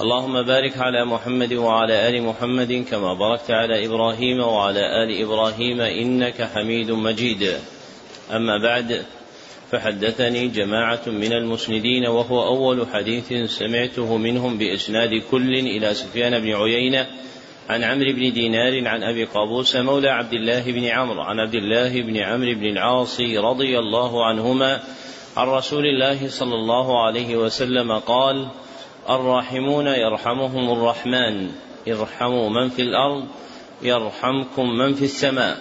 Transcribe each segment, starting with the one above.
اللهم بارك على محمد وعلى آل محمد كما باركت على إبراهيم وعلى آل إبراهيم إنك حميد مجيد. أما بعد فحدثني جماعة من المسندين وهو أول حديث سمعته منهم بإسناد كل إلى سفيان بن عيينة عن عمرو بن دينار عن أبي قابوس مولى عبد الله بن عمرو عن عبد الله بن عمرو بن العاص رضي الله عنهما عن رسول الله صلى الله عليه وسلم قال الراحمون يرحمهم الرحمن. ارحموا من في الأرض يرحمكم من في السماء.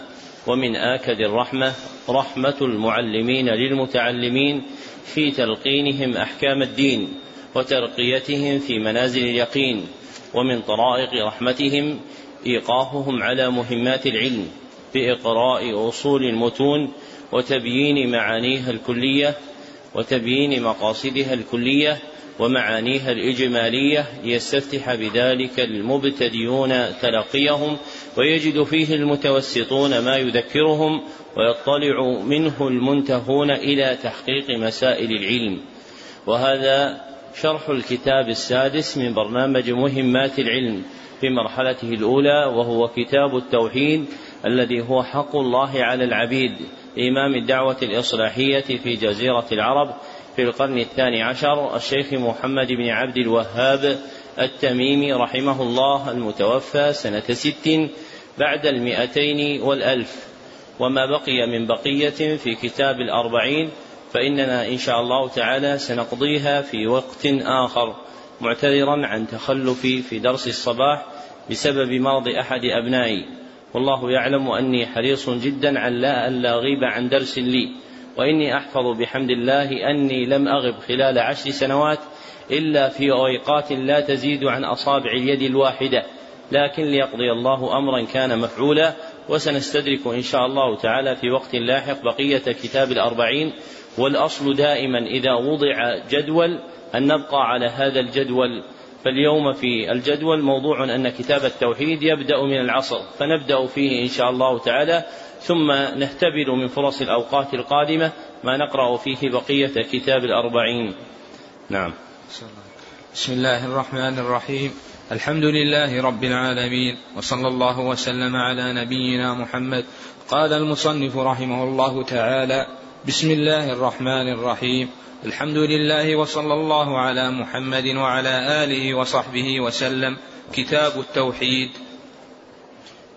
ومن آكد الرحمة رحمة المعلمين للمتعلمين في تلقينهم أحكام الدين وترقيتهم في منازل اليقين. ومن طرائق رحمتهم إيقافهم على مهمات العلم بإقراء أصول المتون وتبيين معانيها الكلية وتبيين مقاصدها الكلية ومعانيها الإجمالية ليستفتح بذلك المبتدئون تلقيهم ويجد فيه المتوسطون ما يذكرهم ويطلع منه المنتهون إلى تحقيق مسائل العلم. وهذا شرح الكتاب السادس من برنامج مهمات العلم في مرحلته الأولى وهو كتاب التوحيد الذي هو حق الله على العبيد إمام الدعوة الإصلاحية في جزيرة العرب في القرن الثاني عشر الشيخ محمد بن عبد الوهاب التميمي رحمه الله المتوفى سنة ست بعد المئتين والألف. وما بقي من بقية في كتاب الأربعين فإننا إن شاء الله تعالى سنقضيها في وقت آخر معتذرا عن تخلفي في درس الصباح بسبب مرض أحد أبنائي. والله يعلم أني حريص جدا على لا ألا أغيب عن درس لي. وإني أحفظ بحمد الله أني لم أغب خلال عشر سنوات إلا في أوقات لا تزيد عن أصابع اليد الواحدة لكن ليقضي الله أمرا كان مفعولا وسنستدرك إن شاء الله تعالى في وقت لاحق بقية كتاب الأربعين والأصل دائما إذا وضع جدول أن نبقى على هذا الجدول. فاليوم في الجدول موضوع أن كتاب التوحيد يبدأ من العصر فنبدأ فيه إن شاء الله تعالى. ثم نختبر من فرص الأوقات القادمة ما نقرأ فيه بقية كتاب الأربعين. نعم. بسم الله الرحمن الرحيم. الحمد لله رب العالمين وصلى الله وسلم على نبينا محمد. قال المصنف رحمه الله تعالى بسم الله الرحمن الرحيم. الحمد لله وصلى الله على محمد وعلى آله وصحبه وسلم. كتاب التوحيد.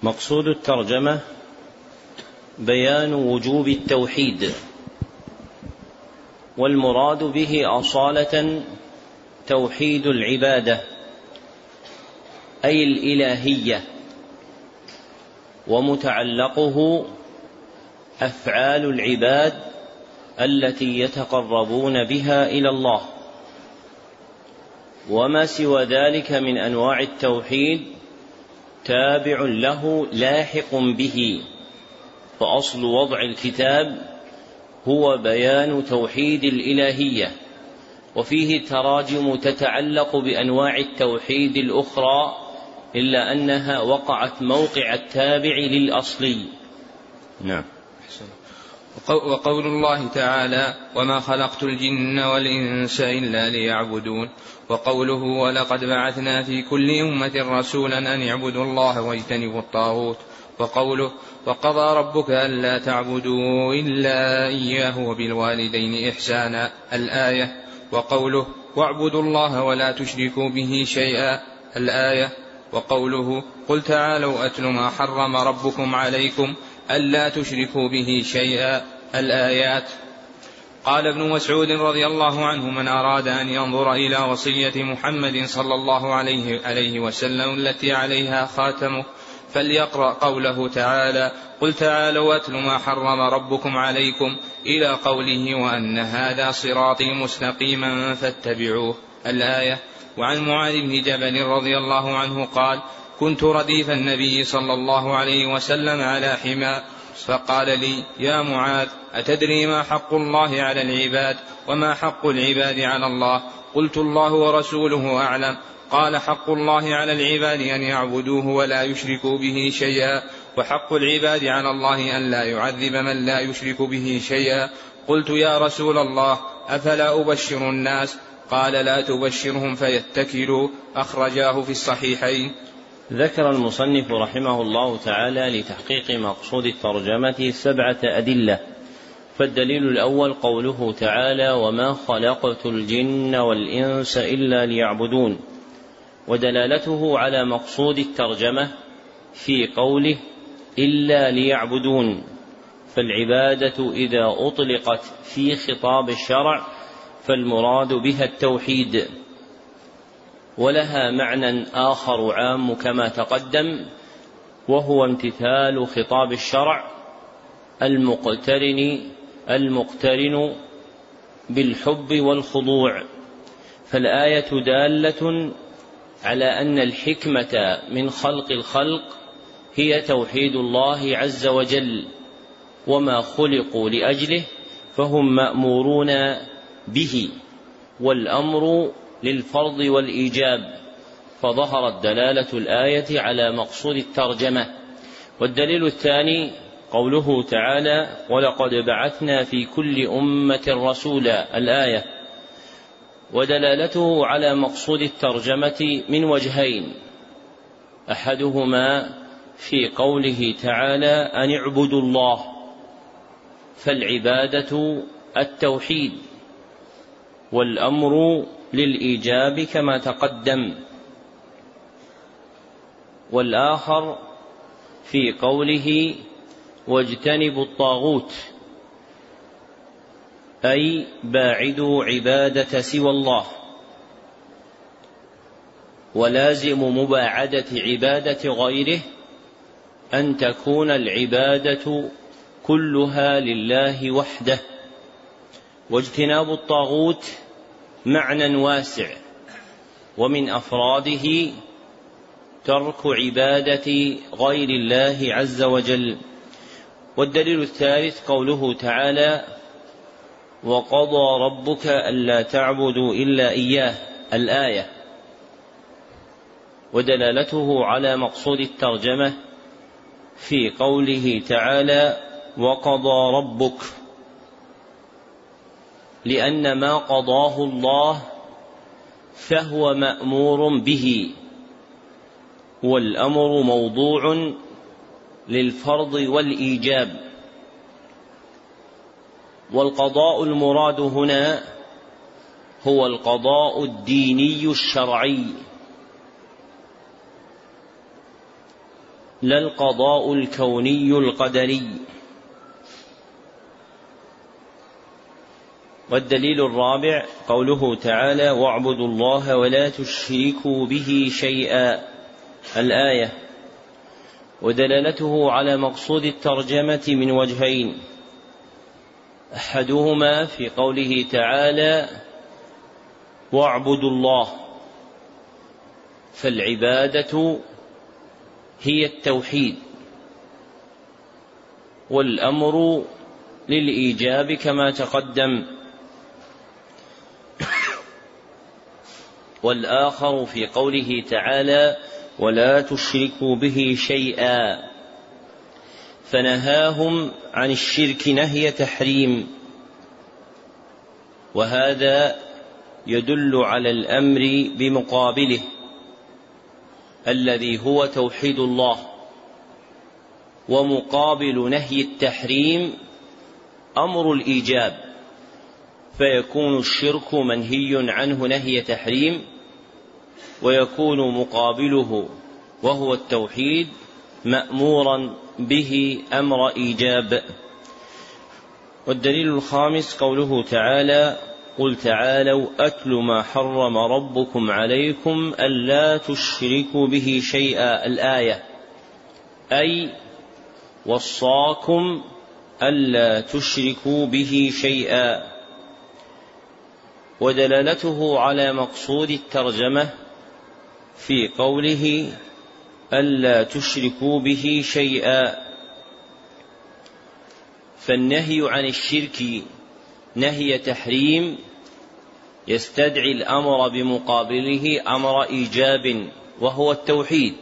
مقصود الترجمة بيان وجوب التوحيد والمراد به أصالة توحيد العبادة أي الإلهية ومتعلقه أفعال العباد التي يتقربون بها إلى الله. وما سوى ذلك من أنواع التوحيد تابع له لاحق به. فأصل وضع الكتاب هو بيان توحيد الإلهية وفيه تراجم تتعلق بأنواع التوحيد الأخرى إلا أنها وقعت موقع التابع للأصلي. نعم. وقول الله تعالى وما خلقت الجن والإنس إلا ليعبدون وقوله ولقد بعثنا في كل أمة رسولا أن اعبدوا الله واجتنبوا الطاغوت وقوله وقضى ربك ألا تعبدوا إلا إياه وبالوالدين إحسانا. الآية وقوله واعبدوا الله ولا تشركوا به شيئا. الآية وقوله قل تعالوا أتل ما حرم ربكم عليكم ألا تشركوا به شيئا. الآيات قال ابن مسعود رضي الله عنه من أراد أن ينظر إلى وصية محمد صلى الله عليه, عليه وسلم التي عليها خاتمه فليقرأ قوله تعالى قل تعالوا أتل ما حرم ربكم عليكم إلى قوله وأن هذا صراطي مستقيما فاتبعوه. الآية وعن معاذ بن جبل رضي الله عنه قال كنت رديف النبي صلى الله عليه وسلم على حمى فقال لي يا معاذ أتدري ما حق الله على العباد وما حق العباد على الله؟ قلت الله ورسوله أعلم. قال حق الله على العباد أن يعبدوه ولا يشركوا به شيئا وحق العباد على الله أن لا يعذب من لا يشرك به شيئا. قلت يا رسول الله أفلا أبشر الناس؟ قال لا تبشرهم فيتكلوا. أخرجاه في الصحيحين. ذكر المصنف رحمه الله تعالى لتحقيق مقصود الترجمة سبعة أدلة. فالدليل الأول قوله تعالى وما خلقت الجن والإنس إلا ليعبدون ودلالته على مقصود الترجمة في قوله إلا ليعبدون فالعبادة إذا أطلقت في خطاب الشرع فالمراد بها التوحيد. ولها معنى آخر عام كما تقدم وهو امتثال خطاب الشرع المقترن المقترن بالحب والخضوع. فالآية دالة على أن الحكمة من خلق الخلق هي توحيد الله عز وجل وما خلقوا لأجله فهم مأمورون به والأمر للفرض والإيجاب فظهرت دلالة الآية على مقصود الترجمة والدليل الثاني قوله تعالى ولقد بعثنا في كل أمة رسولا الآية ودلالته على مقصود الترجمة من وجهين. أحدهما في قوله تعالى أن اعبدوا الله فالعبادة التوحيد والأمر للإيجاب كما تقدم. والآخر في قوله واجتنبوا الطاغوت. أي باعدوا عبادة سوى الله. ولازم مباعدة عبادة غيره أن تكون العبادة كلها لله وحده. واجتناب الطاغوت معنى واسع ومن أفراده ترك عبادة غير الله عز وجل. والدليل الثالث قوله تعالى وقضى ربك ألا تعبدوا إلا إياه الآية. ودلالته على مقصود الترجمة في قوله تعالى وقضى ربك لأن ما قضاه الله فهو مأمور به والأمر موضوع للفرض والإيجاب. والقضاء المراد هنا هو القضاء الديني الشرعي. لا القضاء الكوني القدري. والدليل الرابع قوله تعالى واعبدوا الله ولا تشركوا به شيئا. الآية. ودلالته على مقصود الترجمة من وجهين. أحدهما في قوله تعالى واعبدوا الله فالعبادة هي التوحيد والأمر للإيجاب كما تقدم. والآخر في قوله تعالى ولا تشركوا به شيئا. فنهاهم عن الشرك نهي تحريم. وهذا يدل على الأمر بمقابله الذي هو توحيد الله ومقابل نهي التحريم أمر الإيجاب. فيكون الشرك منهي عنه نهي تحريم ويكون مقابله وهو التوحيد مأمورا به أمر إيجاب. والدليل الخامس قوله تعالى قل تعالوا أتل ما حرم ربكم عليكم ألا تشركوا به شيئا. الآية أي وصاكم ألا تشركوا به شيئا. ودلالته على مقصود الترجمة في قوله ألا تشركوا به شيئا. فالنهي عن الشرك نهي تحريم يستدعي الأمر بمقابله أمر إيجاب وهو التوحيد.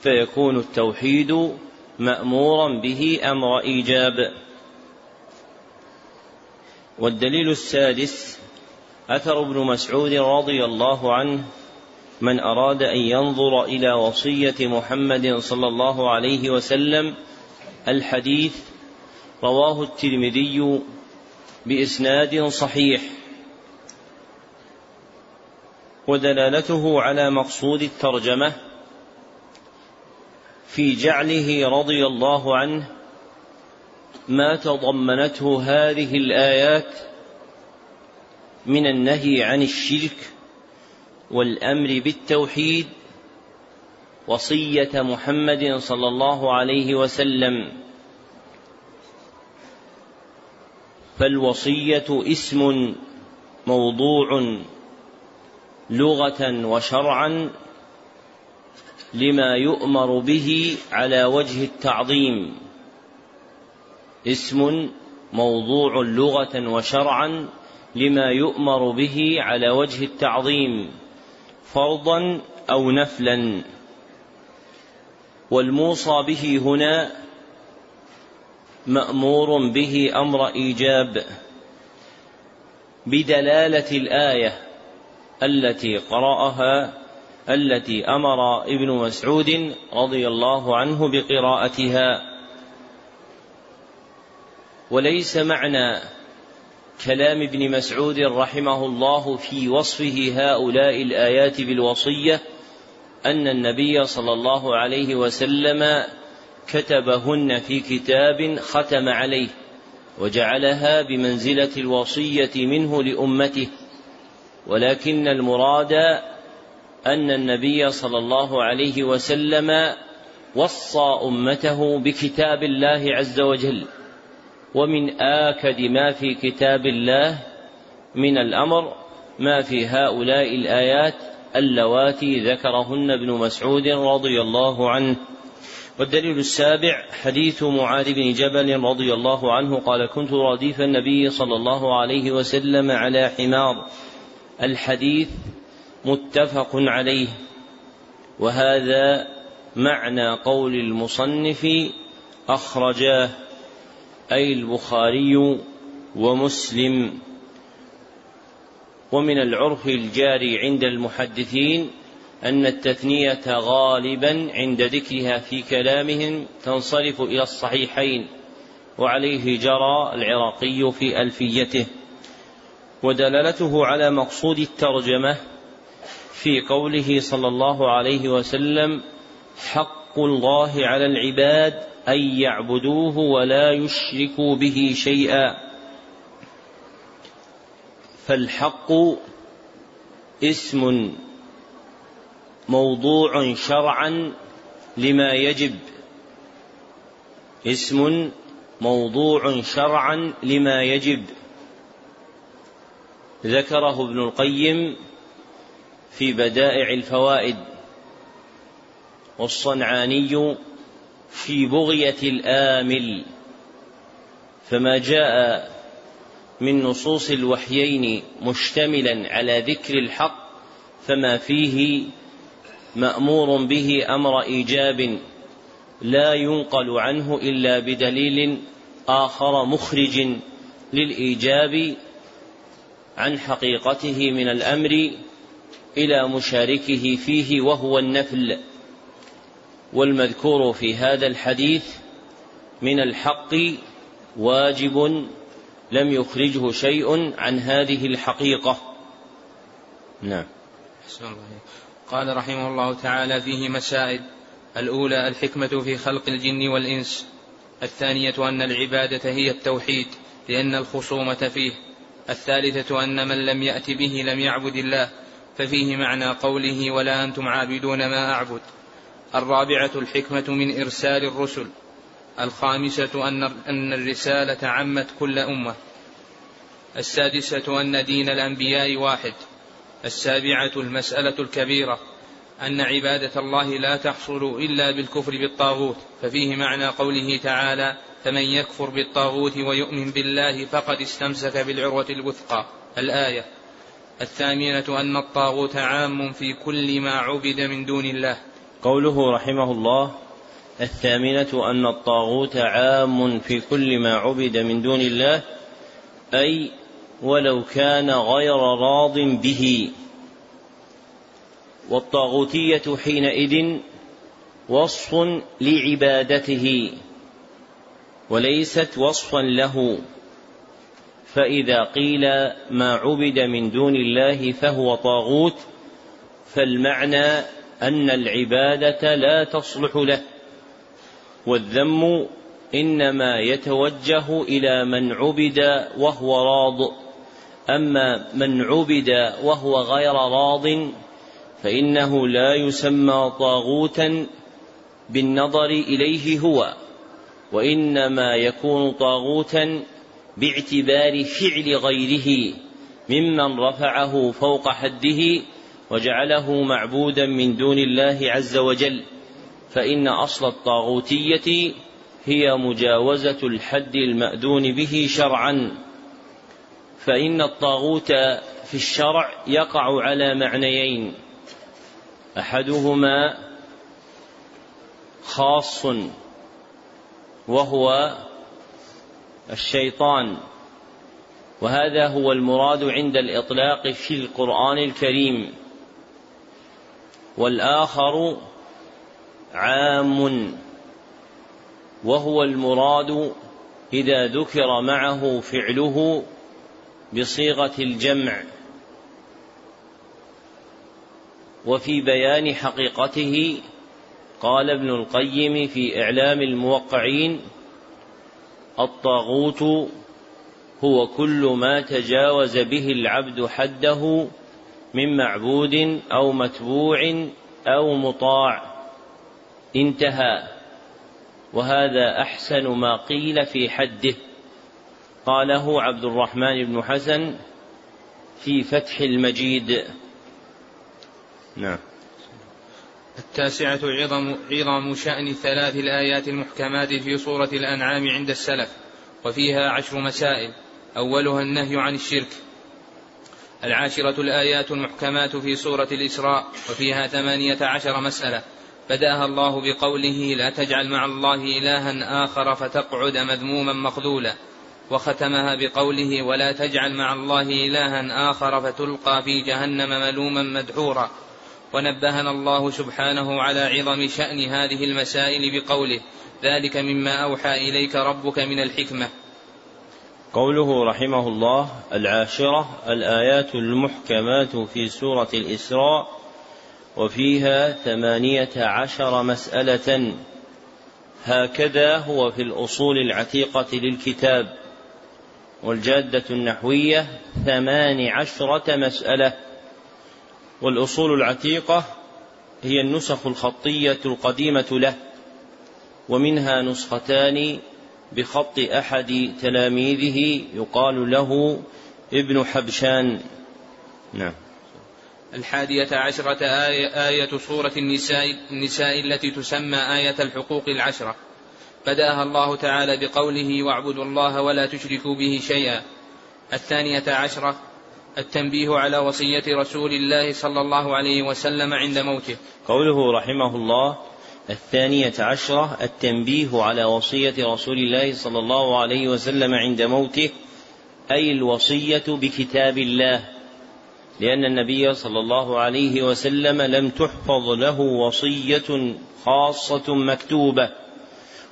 فيكون التوحيد مأمورا به أمر إيجاب. والدليل السادس أثر ابن مسعود رضي الله عنه من أراد أن ينظر إلى وصية محمد صلى الله عليه وسلم الحديث رواه الترمذي بإسناد صحيح. ودلالته على مقصود الترجمة في جعله رضي الله عنه ما تضمنته هذه الآيات من النهي عن الشرك والأمر بالتوحيد وصية محمد صلى الله عليه وسلم. فالوصية اسم موضوع لغة وشرعا لما يؤمر به على وجه التعظيم. اسم موضوع لغة وشرعا لما يؤمر به على وجه التعظيم. فرضا أو نفلا. والموصى به هنا مأمور به أمر إيجاب بدلالة الآية التي قرأها التي أمر ابن مسعود رضي الله عنه بقراءتها. وليس معنى كلام ابن مسعود رحمه الله في وصفه هؤلاء الآيات بالوصية أن النبي صلى الله عليه وسلم كتبهن في كتاب ختم عليه وجعلها بمنزلة الوصية منه لأمته ولكن المراد أن النبي صلى الله عليه وسلم وصى أمته بكتاب الله عز وجل. ومن آكد ما في كتاب الله من الأمر ما في هؤلاء الآيات اللواتي ذكرهن ابن مسعود رضي الله عنه. والدليل السابع حديث معاذ بن جبل رضي الله عنه قال كنت رديف النبي صلى الله عليه وسلم على حمار. الحديث متفق عليه. وهذا معنى قول المصنف أخرجاه أي البخاري ومسلم. ومن العرف الجاري عند المحدثين أن التثنية غالبا عند ذكرها في كلامهم تنصرف إلى الصحيحين وعليه جرى العراقي في ألفيته. ودلالته على مقصود الترجمة في قوله صلى الله عليه وسلم حق الله على العباد أن يعبدوه ولا يشركوا به شيئا. فالحق اسم موضوع شرعا لما يجب. اسم موضوع شرعا لما يجب. ذكره ابن القيم في بدائع الفوائد. والصنعاني في بغية الآمل فما جاء من نصوص الوحيين مشتملا على ذكر الحق فما فيه مأمور به أمر إيجاب لا ينقل عنه إلا بدليل آخر مخرج للإيجاب عن حقيقته من الأمر إلى مشاركه فيه وهو النفل. والمذكور في هذا الحديث من الحق واجب لم يخرجه شيء عن هذه الحقيقة. نعم. قال رحمه الله تعالى فيه مسائل. الأولى الحكمة في خلق الجن والإنس. الثانية أن العبادة هي التوحيد لأن الخصومة فيه. الثالثة أن من لم يأت به لم يعبد الله. ففيه معنى قوله ولا أنتم عابدون ما أعبد. الرابعة الحكمة من إرسال الرسل. الخامسة أن الرسالة عمت كل أمة. السادسة أن دين الأنبياء واحد. السابعة المسألة الكبيرة. أن عبادة الله لا تحصل إلا بالكفر بالطاغوت. ففيه معنى قوله تعالى فمن يكفر بالطاغوت ويؤمن بالله فقد استمسك بالعروة الوثقى. الآية. الثامنة أن الطاغوت عام في كل ما عبد من دون الله. قوله رحمه الله الثامنة أن الطاغوت عام في كل ما عبد من دون الله أي ولو كان غير راض به. والطاغوتية حينئذ وصف لعبادته وليست وصفا له. فإذا قيل ما عبد من دون الله فهو طاغوت فالمعنى أن العبادة لا تصلح له والذم إنما يتوجه إلى من عبد وهو راض. أما من عبد وهو غير راض فإنه لا يسمى طاغوتا بالنظر إليه هو وإنما يكون طاغوتا باعتبار فعل غيره ممن رفعه فوق حده وجعله معبودا من دون الله عز وجل فإن أصل الطاغوتية هي مجاوزة الحد المأذون به شرعا. فإن الطاغوت في الشرع يقع على معنيين أحدهما خاص وهو الشيطان وهذا هو المراد عند الإطلاق في القرآن الكريم. والآخر عام وهو المراد إذا ذكر معه فعله بصيغة الجمع. وفي بيان حقيقته قال ابن القيم في إعلام الموقعين الطاغوت هو كل ما تجاوز به العبد حده من معبود أو متبوع أو مطاع. انتهى. وهذا أحسن ما قيل في حده. قاله عبد الرحمن بن حسن في فتح المجيد. نعم. التاسعة عظم عظم شأن ثلاث الآيات المحكمات في سورة الأنعام عند السلف وفيها عشر مسائل. أولها النهي عن الشرك. العاشرة الآيات المحكمات في سورة الإسراء وفيها ثمانية عشر مسألة. بدأها الله بقوله لا تجعل مع الله إلها آخر فتقعد مذموما مخذولا وختمها بقوله ولا تجعل مع الله إلها آخر فتلقى في جهنم ملوما مدحورا ونبهنا الله سبحانه على عظم شأن هذه المسائل بقوله ذلك مما أوحى إليك ربك من الحكمة قوله رحمه الله العاشرة الآيات المحكمات في سورة الإسراء وفيها ثمانية عشر مسألة. هكذا هو في الأصول العتيقة للكتاب. والجادة النحوية ثمان عشرة مسألة. والأصول العتيقة هي النسخ الخطية القديمة له ومنها نسختان بخط أحد تلاميذه يقال له ابن حبشان. نعم. الحادية عشرة آية, آية سورة النساء, النساء التي تسمى آية الحقوق العشرة. بدأها الله تعالى بقوله واعبدوا الله ولا تشركوا به شيئا. الثانية عشرة التنبيه على وصية رسول الله صلى الله عليه وسلم عند موته. قوله رحمه الله الثانية عشرة التنبيه على وصية رسول الله صلى الله عليه وسلم عند موته أي الوصية بكتاب الله. لأن النبي صلى الله عليه وسلم لم تحفظ له وصية خاصة مكتوبة.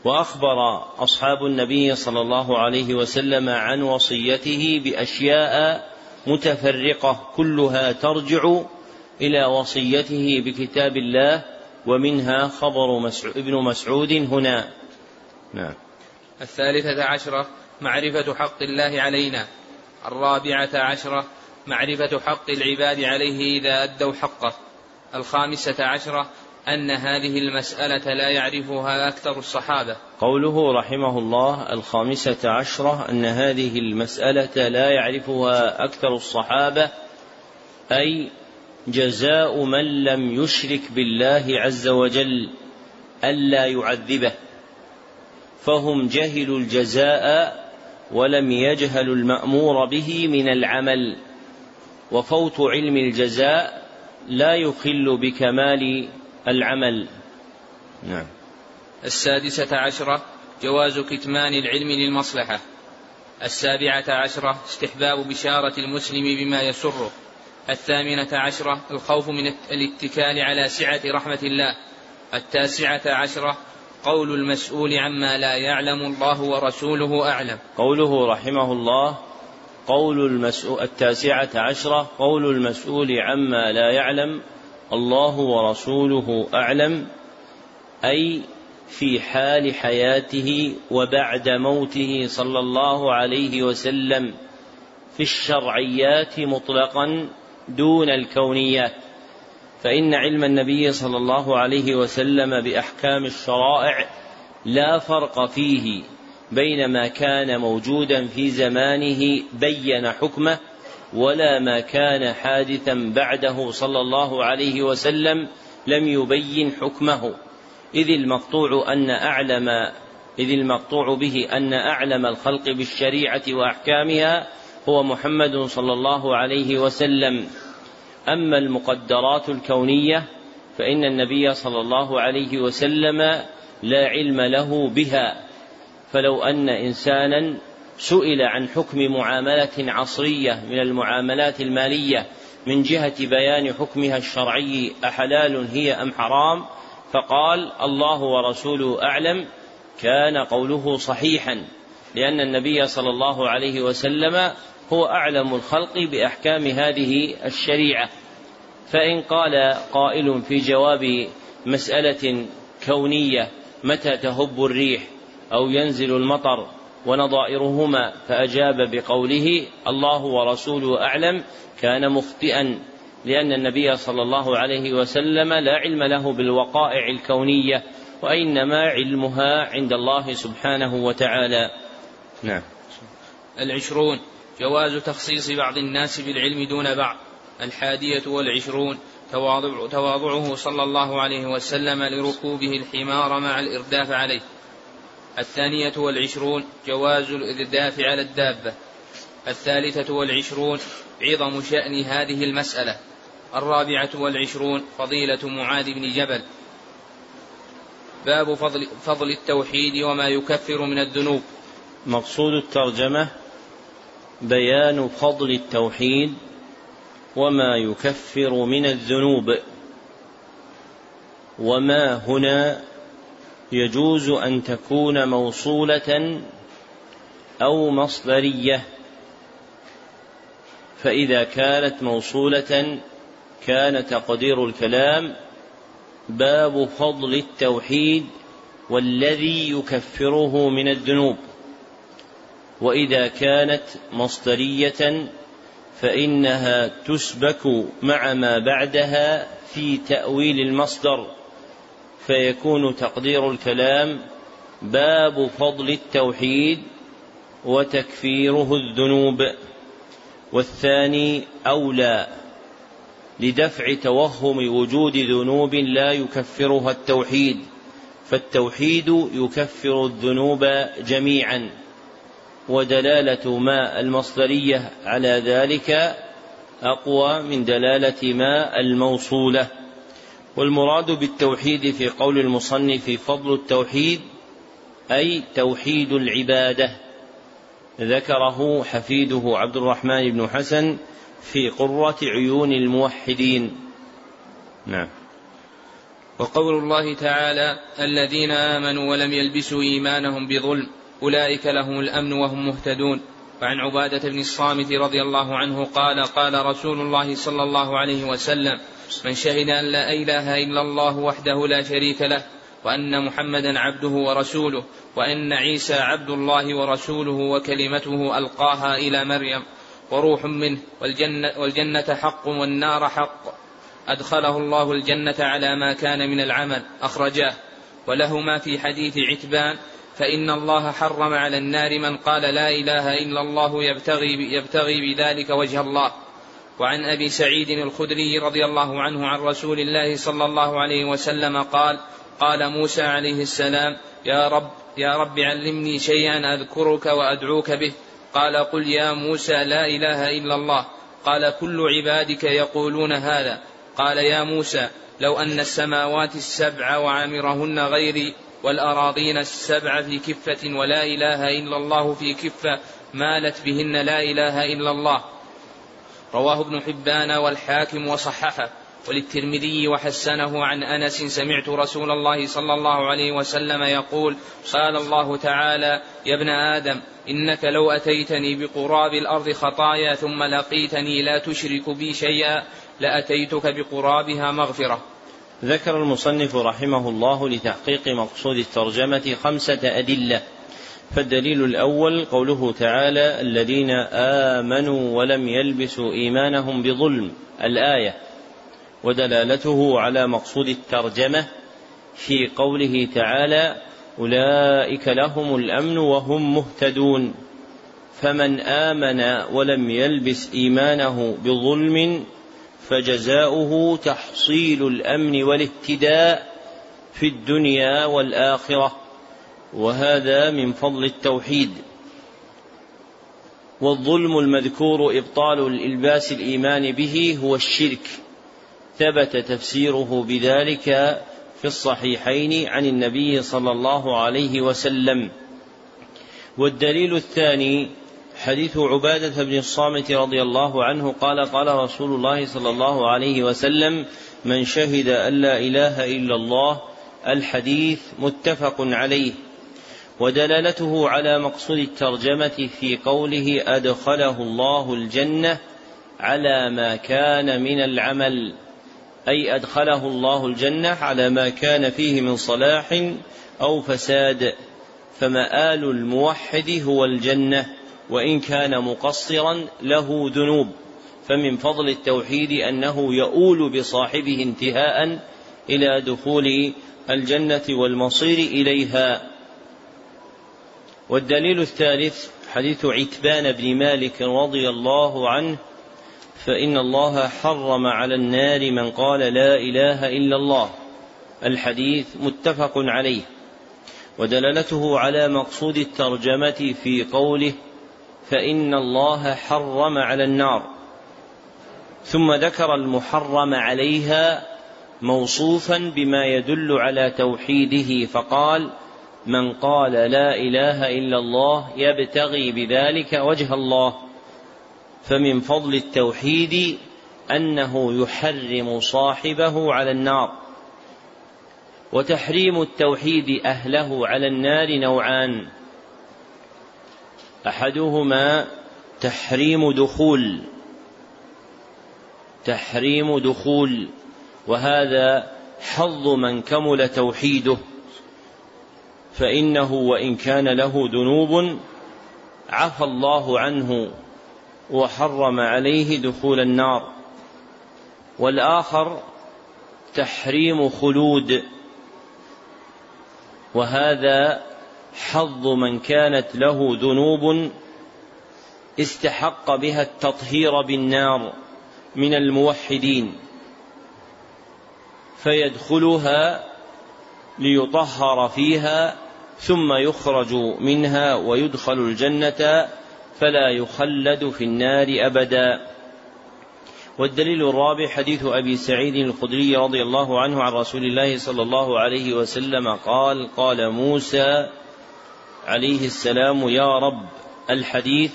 وأخبر أصحاب النبي صلى الله عليه وسلم عن وصيته بأشياء متفرقة كلها ترجع إلى وصيته بكتاب الله. ومنها خبر مسعود ابن مسعود هنا. نعم. الثالثة عشرة معرفة حق الله علينا. الرابعة عشرة معرفة حق العباد عليه إذا أدوا حقه. الخامسة عشرة أن هذه المسألة لا يعرفها أكثر الصحابة. قوله رحمه الله الخامسة عشرة أن هذه المسألة لا يعرفها أكثر الصحابة أي جزاء من لم يشرك بالله عز وجل ألا يعذبه. فهم جهلوا الجزاء ولم يجهلوا المأمور به من العمل. وفوت علم الجزاء لا يخل بكمال العمل. نعم. السادسة عشرة جواز كتمان العلم للمصلحة. السابعة عشرة استحباب بشارة المسلم بما يسره. الثامنة عشرة الخوف من الاتكال على سعة رحمة الله. التاسعة عشرة قول المسؤول عما لا يعلم الله ورسوله أعلم. قوله رحمه الله قول المسؤول التاسعة عشرة قول المسؤول عما لا يعلم الله ورسوله أعلم أي في حال حياته وبعد موته صلى الله عليه وسلم في الشرعيات مطلقا دون الكونيات فإن علم النبي صلى الله عليه وسلم بأحكام الشرائع لا فرق فيه بين ما كان موجودا في زمانه بين حكمه ولا ما كان حادثا بعده صلى الله عليه وسلم لم يبين حكمه. إذ المقطوع أن أعلم إذ المقطوع به أن أعلم الخلق بالشريعة وأحكامها هو محمد صلى الله عليه وسلم. أما المقدرات الكونية فإن النبي صلى الله عليه وسلم لا علم له بها. فلو أن إنسانا سئل عن حكم معاملة عصرية من المعاملات المالية من جهة بيان حكمها الشرعي أحلال هي أم حرام فقال الله ورسوله أعلم كان قوله صحيحا لأن النبي صلى الله عليه وسلم هو أعلم الخلق بأحكام هذه الشريعة. فإن قال قائل في جواب مسألة كونية متى تهب الريح أو ينزل المطر ونظائرهما فأجاب بقوله الله ورسوله أعلم كان مخطئا لأن النبي صلى الله عليه وسلم لا علم له بالوقائع الكونية وإنما علمها عند الله سبحانه وتعالى. نعم. العشرون. جواز تخصيص بعض الناس بالعلم دون بعض الحادية والعشرون تواضع تواضعه صلى الله عليه وسلم لركوبه الحمار مع الإرداف عليه. الثانية والعشرون جواز الإرداف على الدابة. الثالثة والعشرون عظم شأن هذه المسألة. الرابعة والعشرون فضيلة معاذ بن جبل. باب فضل, فضل التوحيد وما يكفر من الذنوب. مقصود الترجمة بيان فضل التوحيد وما يكفر من الذنوب وما هنا يجوز أن تكون موصولة أو مصدرية. فإذا كانت موصولة كان تقدير الكلام باب فضل التوحيد والذي يكفره من الذنوب. وإذا كانت مصدرية فإنها تسبك مع ما بعدها في تأويل المصدر فيكون تقدير الكلام باب فضل التوحيد وتكفيره الذنوب. والثاني أولى لدفع توهم وجود ذنوب لا يكفرها التوحيد فالتوحيد يكفر الذنوب جميعا. ودلالة ما المصدرية على ذلك أقوى من دلالة ما الموصولة. والمراد بالتوحيد في قول المصنف فضل التوحيد أي توحيد العبادة. ذكره حفيده عبد الرحمن بن حسن في قرة عيون الموحدين. نعم. وقول الله تعالى الذين آمنوا ولم يلبسوا إيمانهم بظلم أولئك لهم الأمن وهم مهتدون. وعن عبادة بن الصامت رضي الله عنه قال قال رسول الله صلى الله عليه وسلم من شهد أن لا إله إلا الله وحده لا شريك له وأن محمدا عبده ورسوله وأن عيسى عبد الله ورسوله وكلمته ألقاها إلى مريم وروح منه والجنة, والجنة حق والنار حق. أدخله الله الجنة على ما كان من العمل أخرجاه. ولهما في حديث عتبان فإن الله حرم على النار من قال لا إله إلا الله يبتغي, يبتغي بذلك وجه الله. وعن أبي سعيد الخدري رضي الله عنه عن رسول الله صلى الله عليه وسلم قال قال موسى عليه السلام يا رب يا رب علمني شيئا أذكرك وأدعوك به. قال قل يا موسى لا إله إلا الله. قال كل عبادك يقولون هذا. قال يا موسى لو أن السماوات السبع وعامرهن غيري والأراضين السبع في كفة ولا إله إلا الله في كفة مالت بهن لا إله إلا الله. رواه ابن حبان والحاكم وصححه. وللترمذي وحسنه عن أنس سمعت رسول الله صلى الله عليه وسلم يقول قال الله تعالى يا ابن آدم إنك لو أتيتني بقراب الأرض خطايا ثم لقيتني لا تشرك بي شيئا لأتيتك بقرابها مغفرة. ذكر المصنف رحمه الله لتحقيق مقصود الترجمة خمسة أدلة. فالدليل الأول قوله تعالى الذين آمنوا ولم يلبسوا إيمانهم بظلم. الآية ودلالته على مقصود الترجمة في قوله تعالى أولئك لهم الأمن وهم مهتدون. فمن آمن ولم يلبس إيمانه بظلم فجزاؤه تحصيل الأمن والاهتداء في الدنيا والآخرة. وهذا من فضل التوحيد. والظلم المذكور إبطال الإلباس الإيمان به هو الشرك. ثبت تفسيره بذلك في الصحيحين عن النبي صلى الله عليه وسلم. والدليل الثاني حديث عبادة بن الصامت رضي الله عنه قال قال رسول الله صلى الله عليه وسلم من شهد أن لا إله إلا الله الحديث متفق عليه ودلالته على مقصود الترجمة في قوله أدخله الله الجنة على ما كان من العمل أي أدخله الله الجنة على ما كان فيه من صلاح أو فساد فمآل الموحد هو الجنة وإن كان مقصرا له ذنوب. فمن فضل التوحيد أنه يؤول بصاحبه انتهاء إلى دخول الجنة والمصير إليها. والدليل الثالث حديث عتبان بن مالك رضي الله عنه فإن الله حرم على النار من قال لا إله إلا الله. الحديث متفق عليه. ودلالته على مقصود الترجمة في قوله فإن الله حرم على النار. ثم ذكر المحرم عليها موصوفا بما يدل على توحيده فقال من قال لا إله إلا الله يبتغي بذلك وجه الله فمن فضل التوحيد أنه يحرم صاحبه على النار. وتحريم التوحيد أهله على النار نوعان. أحدهما تحريم دخول تحريم دخول وهذا حظ من كمل توحيده فإنه وإن كان له ذنوب عفى الله عنه وحرم عليه دخول النار. والآخر تحريم خلود وهذا حظ من كانت له ذنوب استحق بها التطهير بالنار من الموحدين فيدخلها ليطهر فيها ثم يخرج منها ويدخل الجنة فلا يخلد في النار أبدا. والدليل الرابع حديث أبي سعيد الخدري رضي الله عنه عن رسول الله صلى الله عليه وسلم قال قال موسى عليه السلام يا رب. الحديث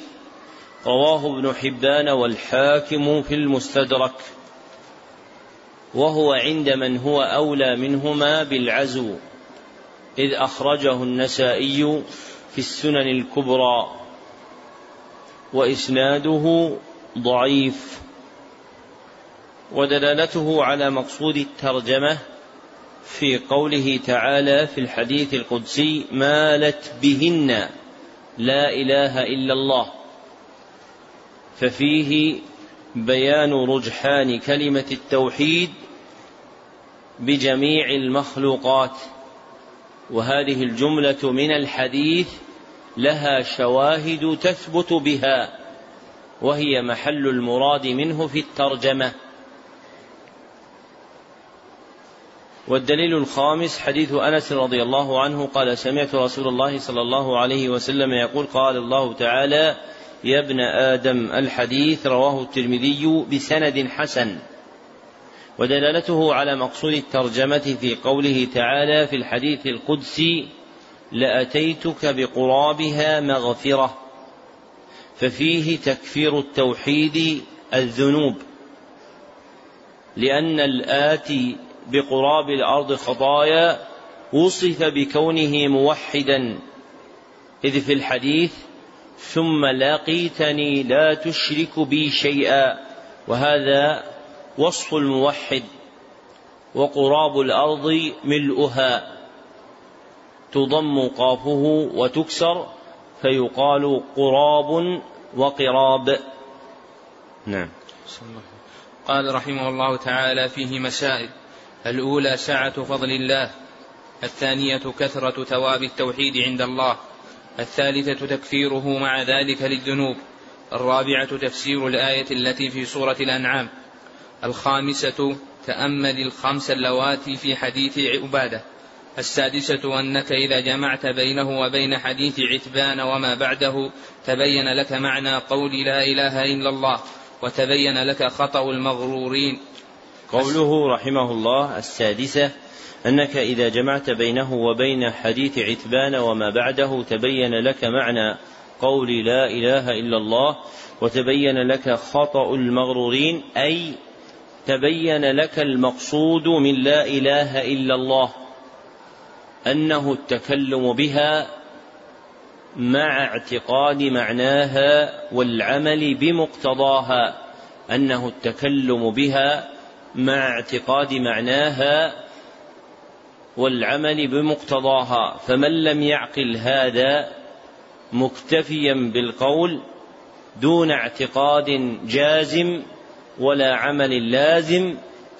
رواه ابن حبان والحاكم في المستدرك وهو عند من هو أولى منهما بالعزو إذ أخرجه النسائي في السنن الكبرى وإسناده ضعيف ودلالته على مقصود الترجمة في قوله تعالى في الحديث القدسي مالت بهن لا إله إلا الله. ففيه بيان رجحان كلمة التوحيد بجميع المخلوقات وهذه الجملة من الحديث لها شواهد تثبت بها وهي محل المراد منه في الترجمة. والدليل الخامس حديث أنس رضي الله عنه قال سمعت رسول الله صلى الله عليه وسلم يقول قال الله تعالى يا ابن آدم الحديث رواه الترمذي بسند حسن ودلالته على مقصود الترجمة في قوله تعالى في الحديث القدسي لأتيتك بقرابها مغفرة ففيه تكفير التوحيد الذنوب لأن الآتي بقراب الأرض خطايا وصف بكونه موحدا. إذ في الحديث ثم لقيتني لا تشرك بي شيئا. وهذا وصف الموحد. وقراب الأرض ملؤها. تضم قافه وتكسر فيقال قراب وقراب. نعم. قال رحمه الله تعالى فيه مسائل. الأولى سعة فضل الله الثانية كثرة ثواب التوحيد عند الله الثالثة تكفيره مع ذلك للذنوب الرابعة تفسير الآية التي في سورة الأنعام الخامسة تأمل الخمس اللواتي في حديث عبادة السادسة أنك إذا جمعت بينه وبين حديث عتبان وما بعده تبين لك معنى قول لا إله إلا الله وتبين لك خطأ المغرورين. قوله رحمه الله السادسة أنك إذا جمعت بينه وبين حديث عتبان وما بعده تبين لك معنى قول لا إله إلا الله وتبين لك خطأ المغرورين أي تبين لك المقصود من لا إله إلا الله أنه التكلم بها مع اعتقاد معناها والعمل بمقتضاها أنه التكلم بها مع اعتقاد معناها والعمل بمقتضاها فمن لم يعقل هذا مكتفيا بالقول دون اعتقاد جازم ولا عمل لازم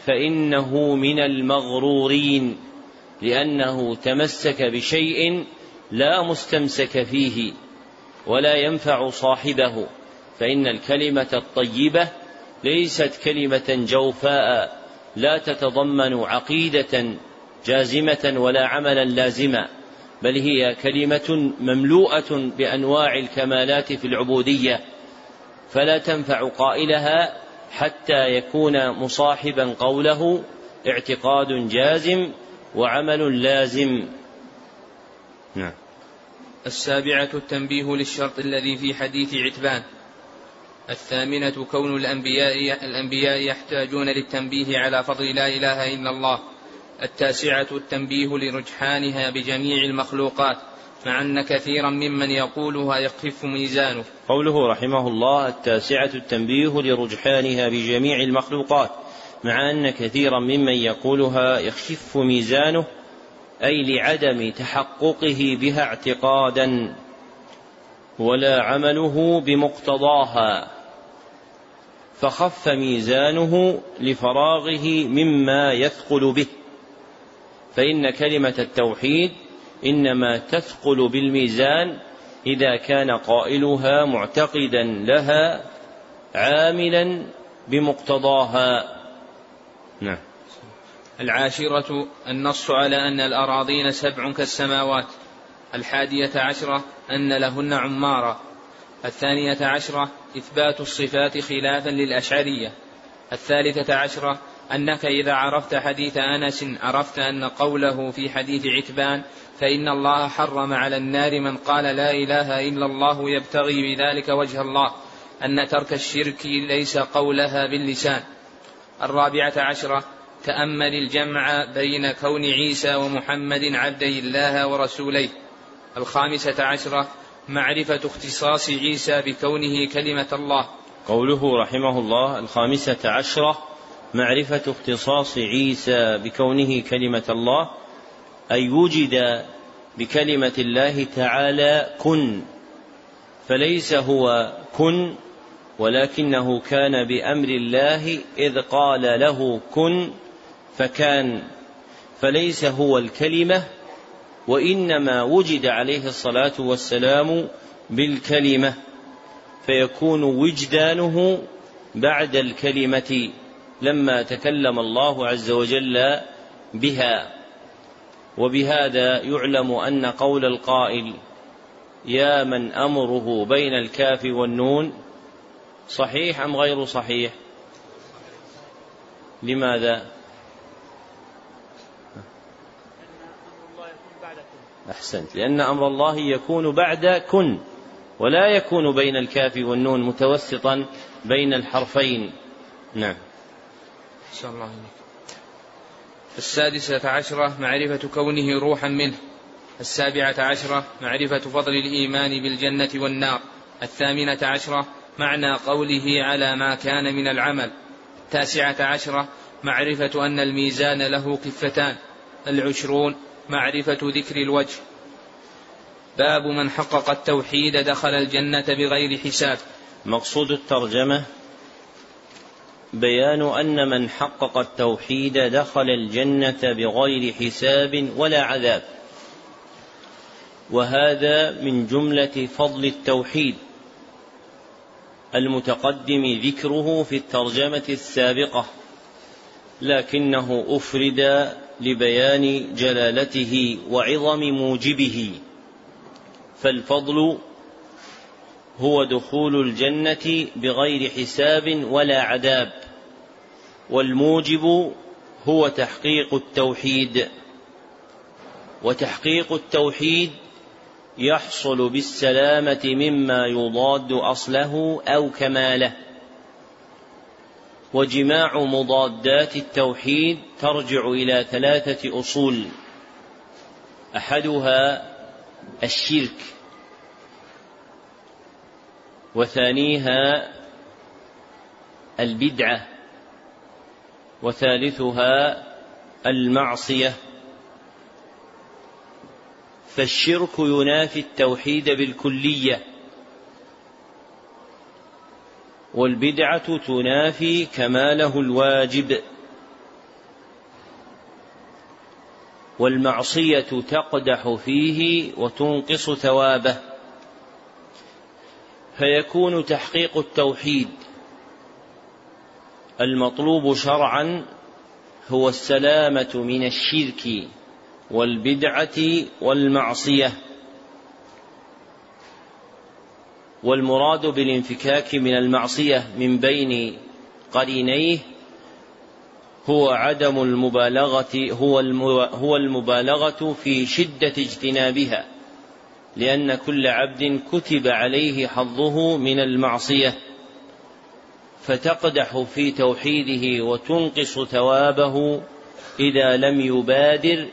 فإنه من المغرورين لأنه تمسك بشيء لا مستمسك فيه ولا ينفع صاحبه فإن الكلمة الطيبة ليست كلمة جوفاء لا تتضمن عقيدة جازمة ولا عملا لازما بل هي كلمة مملوءة بأنواع الكمالات في العبودية فلا تنفع قائلها حتى يكون مصاحبا قوله اعتقاد جازم وعمل لازم. نعم. السابعة التنبيه للشرط الذي في حديث عتبان. الثامنة كون الأنبياء الأنبياء يحتاجون للتنبيه على فضل لا إله إلا الله. التاسعة التنبيه لرجحانها بجميع المخلوقات مع أن كثيرا ممن يقولها يخف ميزانه. قوله رحمه الله التاسعة التنبيه لرجحانها بجميع المخلوقات مع أن كثيرا ممن يقولها يخف ميزانه أي لعدم تحققه بها اعتقادا ولا عمله بمقتضاها. فخف ميزانه لفراغه مما يثقل به. فإن كلمة التوحيد إنما تثقل بالميزان إذا كان قائلها معتقدا لها عاملا بمقتضاها. نعم. العاشرة النص على أن الأراضين سبع كالسماوات. الحادية عشرة أن لهن عمارا. الثانية عشرة إثبات الصفات خلافا للأشعرية. الثالثة عشرة أنك إذا عرفت حديث أنس عرفت أن قوله في حديث عتبان فإن الله حرم على النار من قال لا إله إلا الله يبتغي بذلك وجه الله. أن ترك الشرك ليس قولها باللسان. الرابعة عشرة تأمل الجمع بين كون عيسى ومحمد عبدي الله ورسوليه الخامسة عشرة معرفة اختصاص عيسى بكونه كلمة الله. قوله رحمه الله الخامسة عشرة معرفة اختصاص عيسى بكونه كلمة الله أي وجد بكلمة الله تعالى كن فليس هو كن ولكنه كان بأمر الله إذ قال له كن فكان فليس هو الكلمة وإنما وجد عليه الصلاة والسلام بالكلمة فيكون وجدانه بعد الكلمة لما تكلم الله عز وجل بها. وبهذا يعلم أن قول القائل يا من أمره بين الكاف والنون صحيح أم غير صحيح؟ لماذا؟ أحسنت. لأن أمر الله يكون بعد كن ولا يكون بين الكاف والنون متوسطا بين الحرفين. نعم. شاء الله. السادسة عشرة معرفة كونه روحا منه. السابعة عشرة معرفة فضل الإيمان بالجنة والنار. الثامنة عشرة معنى قوله على ما كان من العمل. التاسعة عشرة معرفة أن الميزان له كفتان. العشرون معرفة ذكر الوجه. باب من حقق التوحيد دخل الجنة بغير حساب. مقصود الترجمة بيان أن من حقق التوحيد دخل الجنة بغير حساب ولا عذاب. وهذا من جملة فضل التوحيد. المتقدم ذكره في الترجمة السابقة لكنه أفرد لبيان جلالته وعظم موجبه. فالفضل هو دخول الجنة بغير حساب ولا عذاب والموجب هو تحقيق التوحيد. وتحقيق التوحيد يحصل بالسلامة مما يضاد أصله أو كماله. وجماع مضادات التوحيد ترجع إلى ثلاثة أصول. أحدها الشرك وثانيها البدعة وثالثها المعصية. فالشرك ينافي التوحيد بالكلية. والبدعة تنافي كماله الواجب. والمعصية تقدح فيه وتنقص ثوابه. فيكون تحقيق التوحيد المطلوب شرعا هو السلامة من الشرك والبدعة والمعصية. والمراد بالانفكاك من المعصية من بين قرينيه هو عدم المبالغة هو هو المبالغة في شدة اجتنابها لأن كل عبد كتب عليه حظه من المعصية فتقدح في توحيده وتنقص ثوابه إذا لم يبادر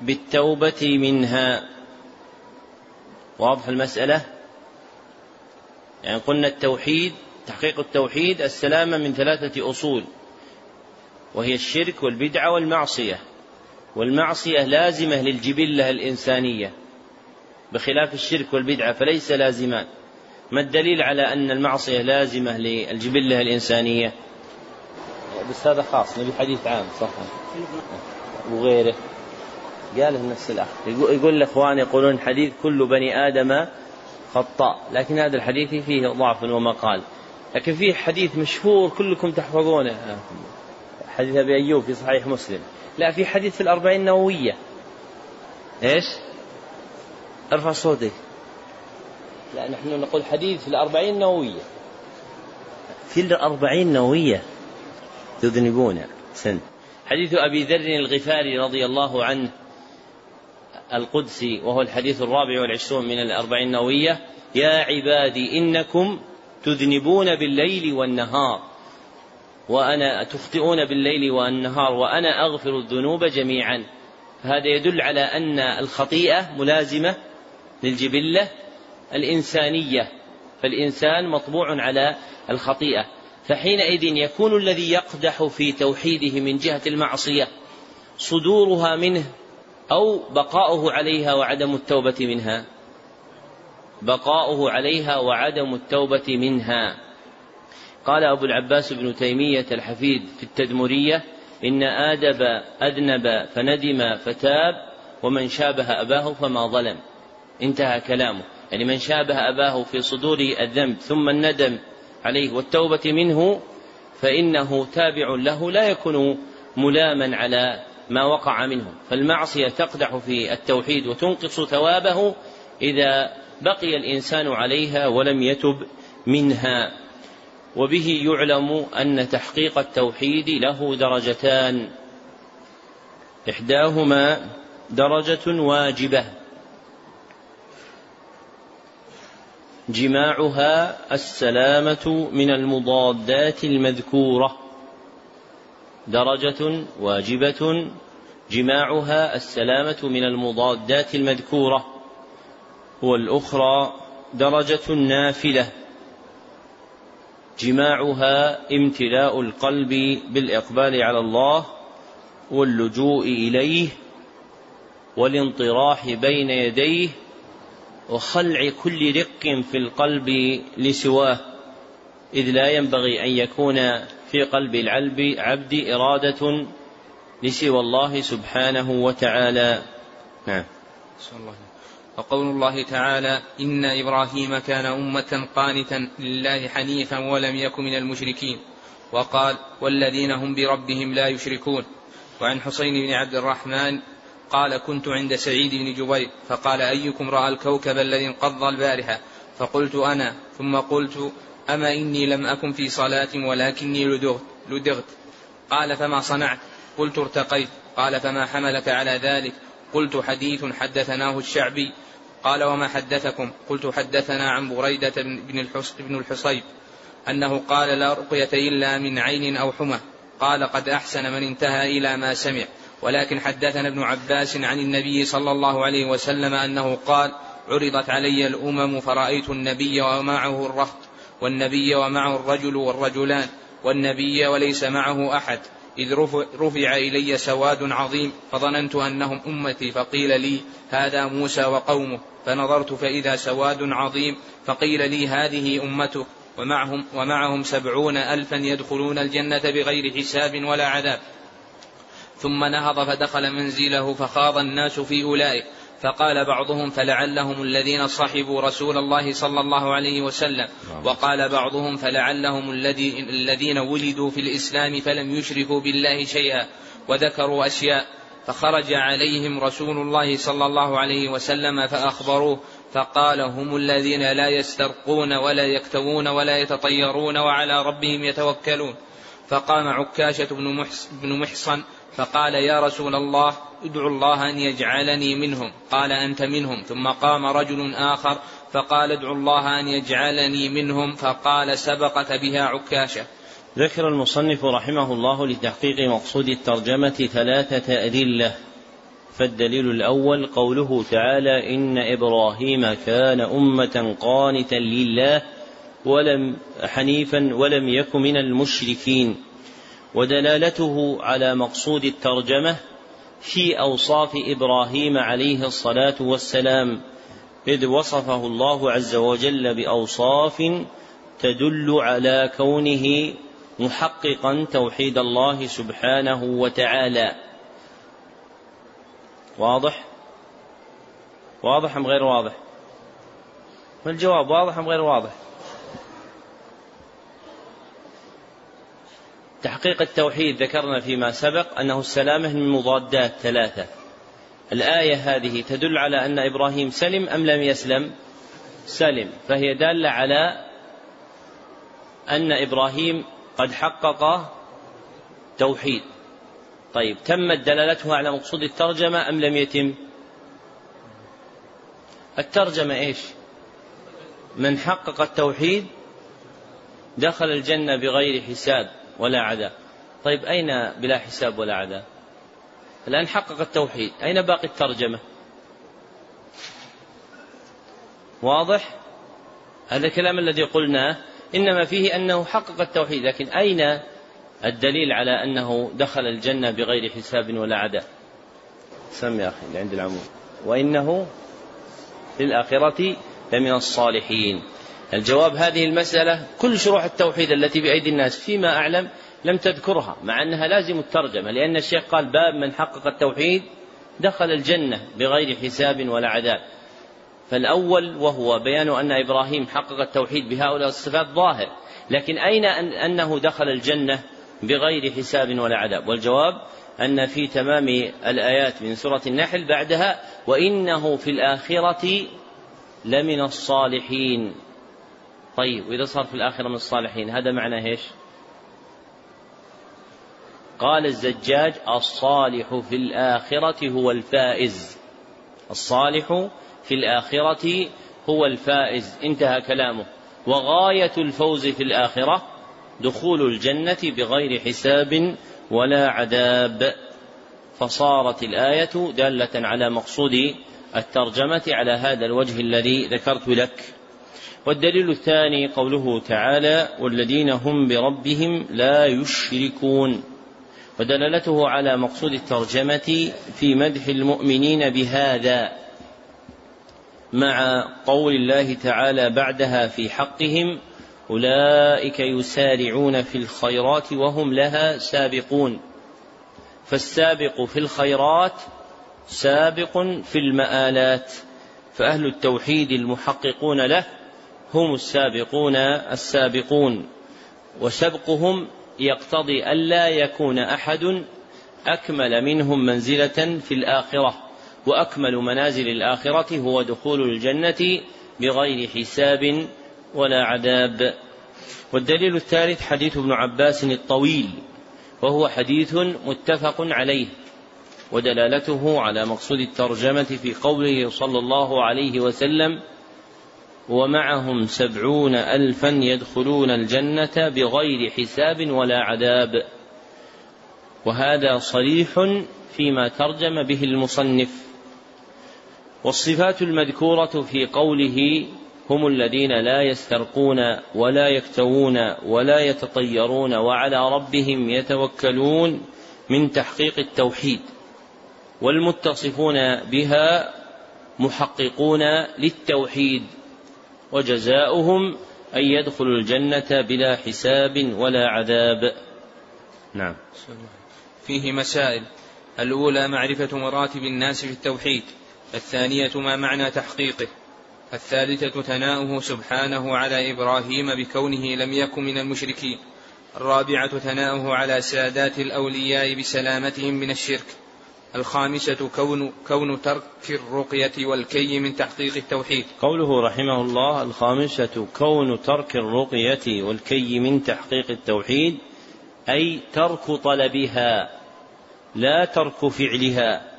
بالتوبة منها. واضح المسألة؟ يعني قلنا التوحيد تحقيق التوحيد السلامة من ثلاثة أصول. وهي الشرك والبدعة والمعصية. والمعصية لازمة للجبلة الإنسانية. بخلاف الشرك والبدعة فليس لازمان. ما الدليل على أن المعصية لازمة للجبلة الإنسانية؟ بس هذا خاص نبي حديث عام صح. وغيره. قاله نفس الأخ. يقول الإخوان يقولون حديث كل بني آدم خطاء لكن هذا الحديث فيه ضعف ومقال لكن فيه حديث مشهور كلكم تحفظونه. حديث أبي أيوب في صحيح مسلم. لا في حديث في الأربعين النووية. إيش؟ ارفع صوتك. لا نحن نقول حديث في الأربعين النووية. في الأربعين النووية؟ تذنبون. سن. حديث أبي ذر الغفاري رضي الله عنه. القدسي وهو الحديث الرابع والعشرون من الأربعين النووية يا عبادي إنكم تذنبون بالليل والنهار وأنا تخطئون بالليل والنهار وأنا أغفر الذنوب جميعا. هذا يدل على أن الخطيئة ملازمة للجبلة الإنسانية فالإنسان مطبوع على الخطيئة. فحينئذ يكون الذي يقدح في توحيده من جهة المعصية صدورها منه أو بقاؤه عليها وعدم التوبة منها. بقاؤه عليها وعدم التوبة منها. قال أبو العباس بن تيمية الحفيد في التدمرية إن آدب أذنب فندم فتاب ومن شابه أباه فما ظلم. انتهى كلامه. يعني من شابه أباه في صدور الذنب ثم الندم عليه والتوبة منه فإنه تابع له لا يكون ملاما على ما وقع منه فالمعصية تقدح في التوحيد وتنقص ثوابه إذا بقي الإنسان عليها ولم يتب منها. وبه يعلم أن تحقيق التوحيد له درجتان. إحداهما درجة واجبة. جماعها السلامة من المضادات المذكورة. درجة واجبة جماعها السلامة من المضادات المذكورة. والأخرى درجة نافلة. جماعها امتلاء القلب بالإقبال على الله واللجوء إليه والانطراح بين يديه وخلع كل رق في القلب لسواه. إذ لا ينبغي أن يكون في قلب العلب عبد إرادة لسوى الله سبحانه وتعالى. نعم. الله. وقول الله تعالى إن إبراهيم كان أمة قانتا لله حنيفا ولم يكن من المشركين. وقال والذين هم بربهم لا يشركون. وعن حسين بن عبد الرحمن قال كنت عند سعيد بن جبير. فقال أيكم رأى الكوكب الذي انقض البارحة؟ فقلت أنا. ثم قلت أما إني لم أكن في صلاة ولكني لدغت, لدغت. قال فما صنعت؟ قلت ارتقيت. قال فما حملك على ذلك؟ قلت حديث حدثناه الشعبي. قال وما حدثكم؟ قلت حدثنا عن بريدة بن الحصيب أنه قال لا رقية إلا من عين أو حمى. قال قد أحسن من انتهى إلى ما سمع. ولكن حدثنا ابن عباس عن النبي صلى الله عليه وسلم أنه قال عرضت علي الأمم فرأيت النبي ومعه الرهط والنبي ومعه الرجل والرجلان والنبي وليس معه أحد. إذ رفع إلي سواد عظيم فظننت أنهم أمتي فقيل لي هذا موسى وقومه. فنظرت فإذا سواد عظيم فقيل لي هذه أمتك. ومعهم, ومعهم سبعون ألفا يدخلون الجنة بغير حساب ولا عذاب. ثم نهض فدخل منزله فخاض الناس في أولئك. فقال بعضهم فلعلهم الذين صحبوا رسول الله صلى الله عليه وسلم. نعم. وقال بعضهم فلعلهم الذين ولدوا في الإسلام فلم يشركوا بالله شيئا وذكروا أشياء. فخرج عليهم رسول الله صلى الله عليه وسلم فأخبروه فقال هم الذين لا يسترقون ولا يكتوون ولا يتطيرون وعلى ربهم يتوكلون. فقام عكاشة بن محصن فقال يا رسول الله ادعو الله أن يجعلني منهم. قال أنت منهم. ثم قام رجل آخر فقال ادعو الله أن يجعلني منهم. فقال سبقك بها عكاشة. ذكر المصنف رحمه الله لتحقيق مقصود الترجمة ثلاثة أدلة. فالدليل الأول قوله تعالى إن إبراهيم كان أمة قانتا لله ولم حنيفا ولم يك من المشركين. ودلالته على مقصود الترجمة في أوصاف إبراهيم عليه الصلاة والسلام إذ وصفه الله عز وجل بأوصاف تدل على كونه محققا توحيد الله سبحانه وتعالى. واضح؟ واضح أم غير واضح؟ ما الجواب واضح أم غير واضح؟ تحقيق التوحيد ذكرنا فيما سبق أنه السلامة من مضادات ثلاثة. الآية هذه تدل على أن إبراهيم سلم أم لم يسلم؟ سلم. فهي دالة على أن إبراهيم قد حقق توحيد. طيب تمت دلالتها على مقصود الترجمة أم لم يتم؟ الترجمة إيش؟ من حقق التوحيد دخل الجنة بغير حساب. ولا عذاب طيب أين بلا حساب ولا عذاب الآن حقق التوحيد. أين باقي الترجمة؟ واضح؟ هذا الكلام الذي قلناه. إنما فيه أنه حقق التوحيد. لكن أين الدليل على أنه دخل الجنة بغير حساب ولا عداء سم يا أخي اللي عند العمود وإنه في الآخرة لمن الصالحين. الجواب هذه المسألة كل شروح التوحيد التي بأيدي الناس فيما أعلم لم تذكرها مع أنها لازم الترجمة لأن الشيخ قال باب من حقق التوحيد دخل الجنة بغير حساب ولا عذاب. فالأول وهو بيان أن إبراهيم حقق التوحيد بهؤلاء الصفات ظاهر لكن أين أنه دخل الجنة بغير حساب ولا عذاب؟ والجواب أن في تمام الآيات من سورة النحل بعدها وإنه في الآخرة لمن الصالحين. طيب وإذا صار في الآخرة من الصالحين هذا معناه إيش؟ قال الزجاج الصالح في الآخرة هو الفائز. الصالح في الآخرة هو الفائز. انتهى كلامه. وغاية الفوز في الآخرة دخول الجنة بغير حساب ولا عذاب. فصارت الآية دالة على مقصود الترجمة على هذا الوجه الذي ذكرت لك. والدليل الثاني قوله تعالى والذين هم بربهم لا يشركون ودلالته على مقصود الترجمة في مدح المؤمنين بهذا مع قول الله تعالى بعدها في حقهم أولئك يسارعون في الخيرات وهم لها سابقون. فالسابق في الخيرات سابق في المآلات فأهل التوحيد المحققون له هم السابقون السابقون وسبقهم يقتضي ألا يكون أحد أكمل منهم منزلة في الآخرة وأكمل منازل الآخرة هو دخول الجنة بغير حساب ولا عذاب. والدليل الثالث حديث ابن عباس الطويل وهو حديث متفق عليه ودلالته على مقصود الترجمة في قوله صلى الله عليه وسلم ومعهم سبعون ألفا يدخلون الجنة بغير حساب ولا عذاب. وهذا صريح فيما ترجم به المصنف. والصفات المذكورة في قوله هم الذين لا يسترقون ولا يكتوون ولا يتطيرون وعلى ربهم يتوكلون من تحقيق التوحيد. والمتصفون بها محققون للتوحيد. وجزاؤهم أن يدخلوا الجنة بلا حساب ولا عذاب. نعم. فيه مسائل. الأولى معرفة مراتب الناس في التوحيد. الثانية ما معنى تحقيقه. الثالثة ثناؤه سبحانه على إبراهيم بكونه لم يكن من المشركين. الرابعة ثناؤه على سادات الأولياء بسلامتهم من الشرك. الخامسة كون كون ترك الرقية والكي من تحقيق التوحيد. قوله رحمه الله الخامسة كون ترك الرقية والكي من تحقيق التوحيد أي ترك طلبها لا ترك فعلها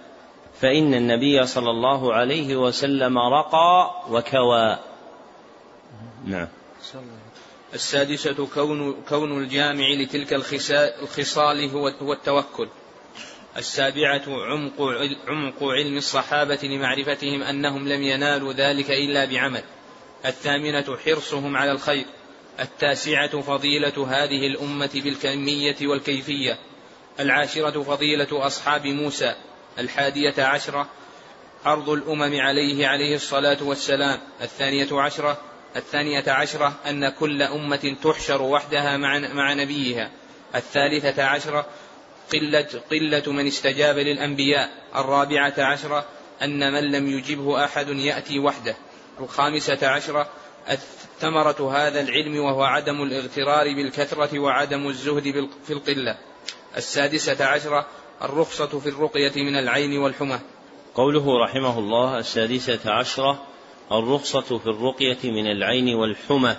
فإن النبي صلى الله عليه وسلم رقى وكوى. نعم. السادسة كون كون الجامع لتلك الخصال هو التوكل. السابعة عمق عمق علم الصحابة لمعرفتهم أنهم لم ينالوا ذلك إلا بعمل. الثامنة حرصهم على الخير. التاسعة فضيلة هذه الأمة بالكمية والكيفية. العاشرة فضيلة أصحاب موسى. الحادية عشرة عرض الأمم عليه عليه الصلاة والسلام. الثانية عشرة الثانية عشرة أن كل أمة تحشر وحدها مع, مع نبيها. الثالثة عشرة قلة, قلة من استجاب للأنبياء الرابعة عشرة أن من لم يجبه أحد يأتي وحده. الخامسة عشرة ثمرة هذا العلم وهو عدم الاغترار بالكثرة وعدم الزهد في القلة. السادسة عشرة الرخصة في الرقية من العين والحمى. قوله رحمه الله السادسة عشرة الرخصة في الرقية من العين والحمى.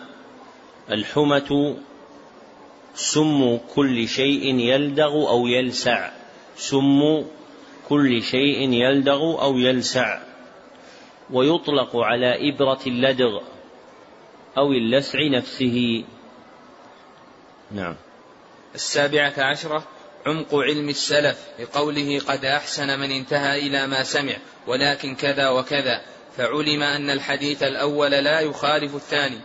الحمة سم كل شيء يلدغ أو يلسع. سم كل شيء يلدغ أو يلسع. ويطلق على إبرة اللدغ أو اللسع نفسه. نعم. السابعة عشرة عمق علم السلف لقوله قد أحسن من انتهى إلى ما سمع ولكن كذا وكذا. فعلم أن الحديث الأول لا يخالف الثاني.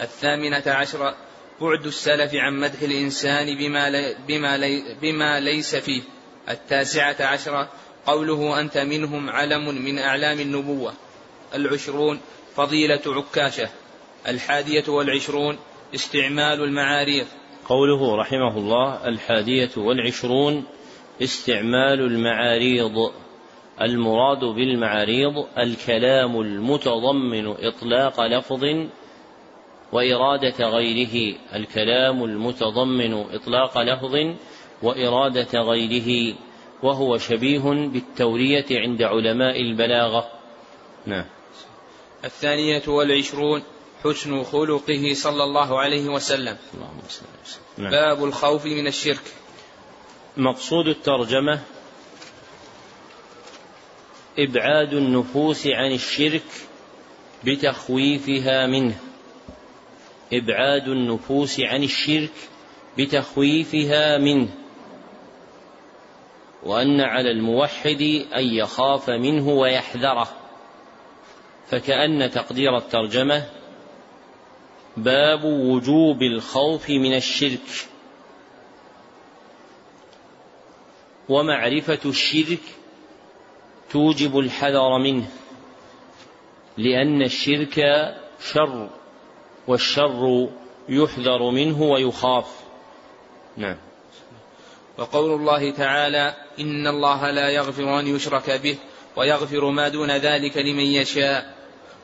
الثامنة عشرة بعد السلف عن مدح الإنسان بما, لي بما, لي بما ليس فيه. التاسعة عشرة قوله أنت منهم علم من أعلام النبوة. العشرون فضيلة عكاشة. الحادية والعشرون استعمال المعاريض. قوله رحمه الله الحادية والعشرون استعمال المعاريض. المراد بالمعاريض الكلام المتضمن إطلاق لفظ وإرادة غيره الكلام المتضمن إطلاق لفظ وإرادة غيره وهو شبيه بالتورية عند علماء البلاغة. نعم. الثانية والعشرون حسن خلقه صلى الله عليه وسلم. اللهم صل وسلم. نعم. باب الخوف من الشرك. مقصود الترجمة إبعاد النفوس عن الشرك بتخويفها منه. إبعاد النفوس عن الشرك بتخويفها منه وأن على الموحد أن يخاف منه ويحذره. فكأن تقدير الترجمة باب وجوب الخوف من الشرك ومعرفة الشرك توجب الحذر منه لأن الشرك شر. والشر يحذر منه ويخاف. نعم. وقول الله تعالى إن الله لا يغفر أن يشرك به ويغفر ما دون ذلك لمن يشاء.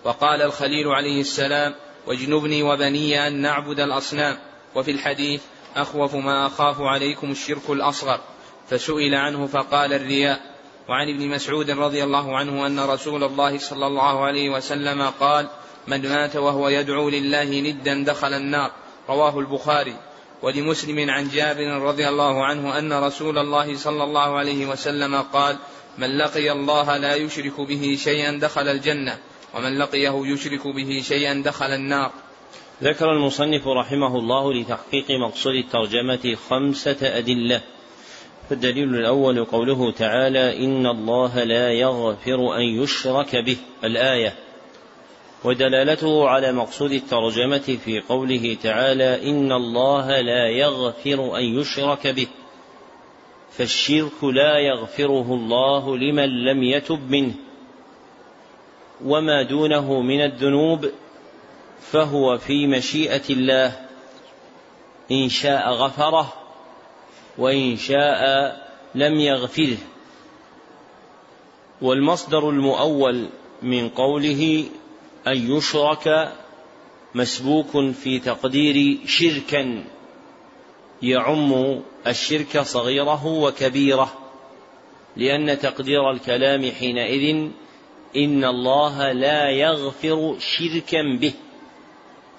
وقال الخليل عليه السلام واجنبني وبني أن نعبد الأصنام. وفي الحديث أخوف ما أخاف عليكم الشرك الأصغر. فسئل عنه فقال الرياء. وعن ابن مسعود رضي الله عنه أن رسول الله صلى الله عليه وسلم قال من مات وهو يدعو لله ندا دخل النار. رواه البخاري. ولمسلم عن جابر رضي الله عنه أن رسول الله صلى الله عليه وسلم قال من لقي الله لا يشرك به شيئا دخل الجنة ومن لقيه يشرك به شيئا دخل النار. ذكر المصنف رحمه الله لتحقيق مقصود الترجمة خمسة أدلة. فالدليل الأول قوله تعالى إن الله لا يغفر أن يشرك به الآية. ودلالته على مقصود الترجمة في قوله تعالى إن الله لا يغفر أن يشرك به. فالشرك لا يغفره الله لمن لم يتب منه. وما دونه من الذنوب فهو في مشيئة الله. إن شاء غفره. وإن شاء لم يغفره والمصدر المؤول من قوله أن يشرك مسبوك في تقدير شركا يعم الشرك صغيره وكبيره لأن تقدير الكلام حينئذ إن الله لا يغفر شركا به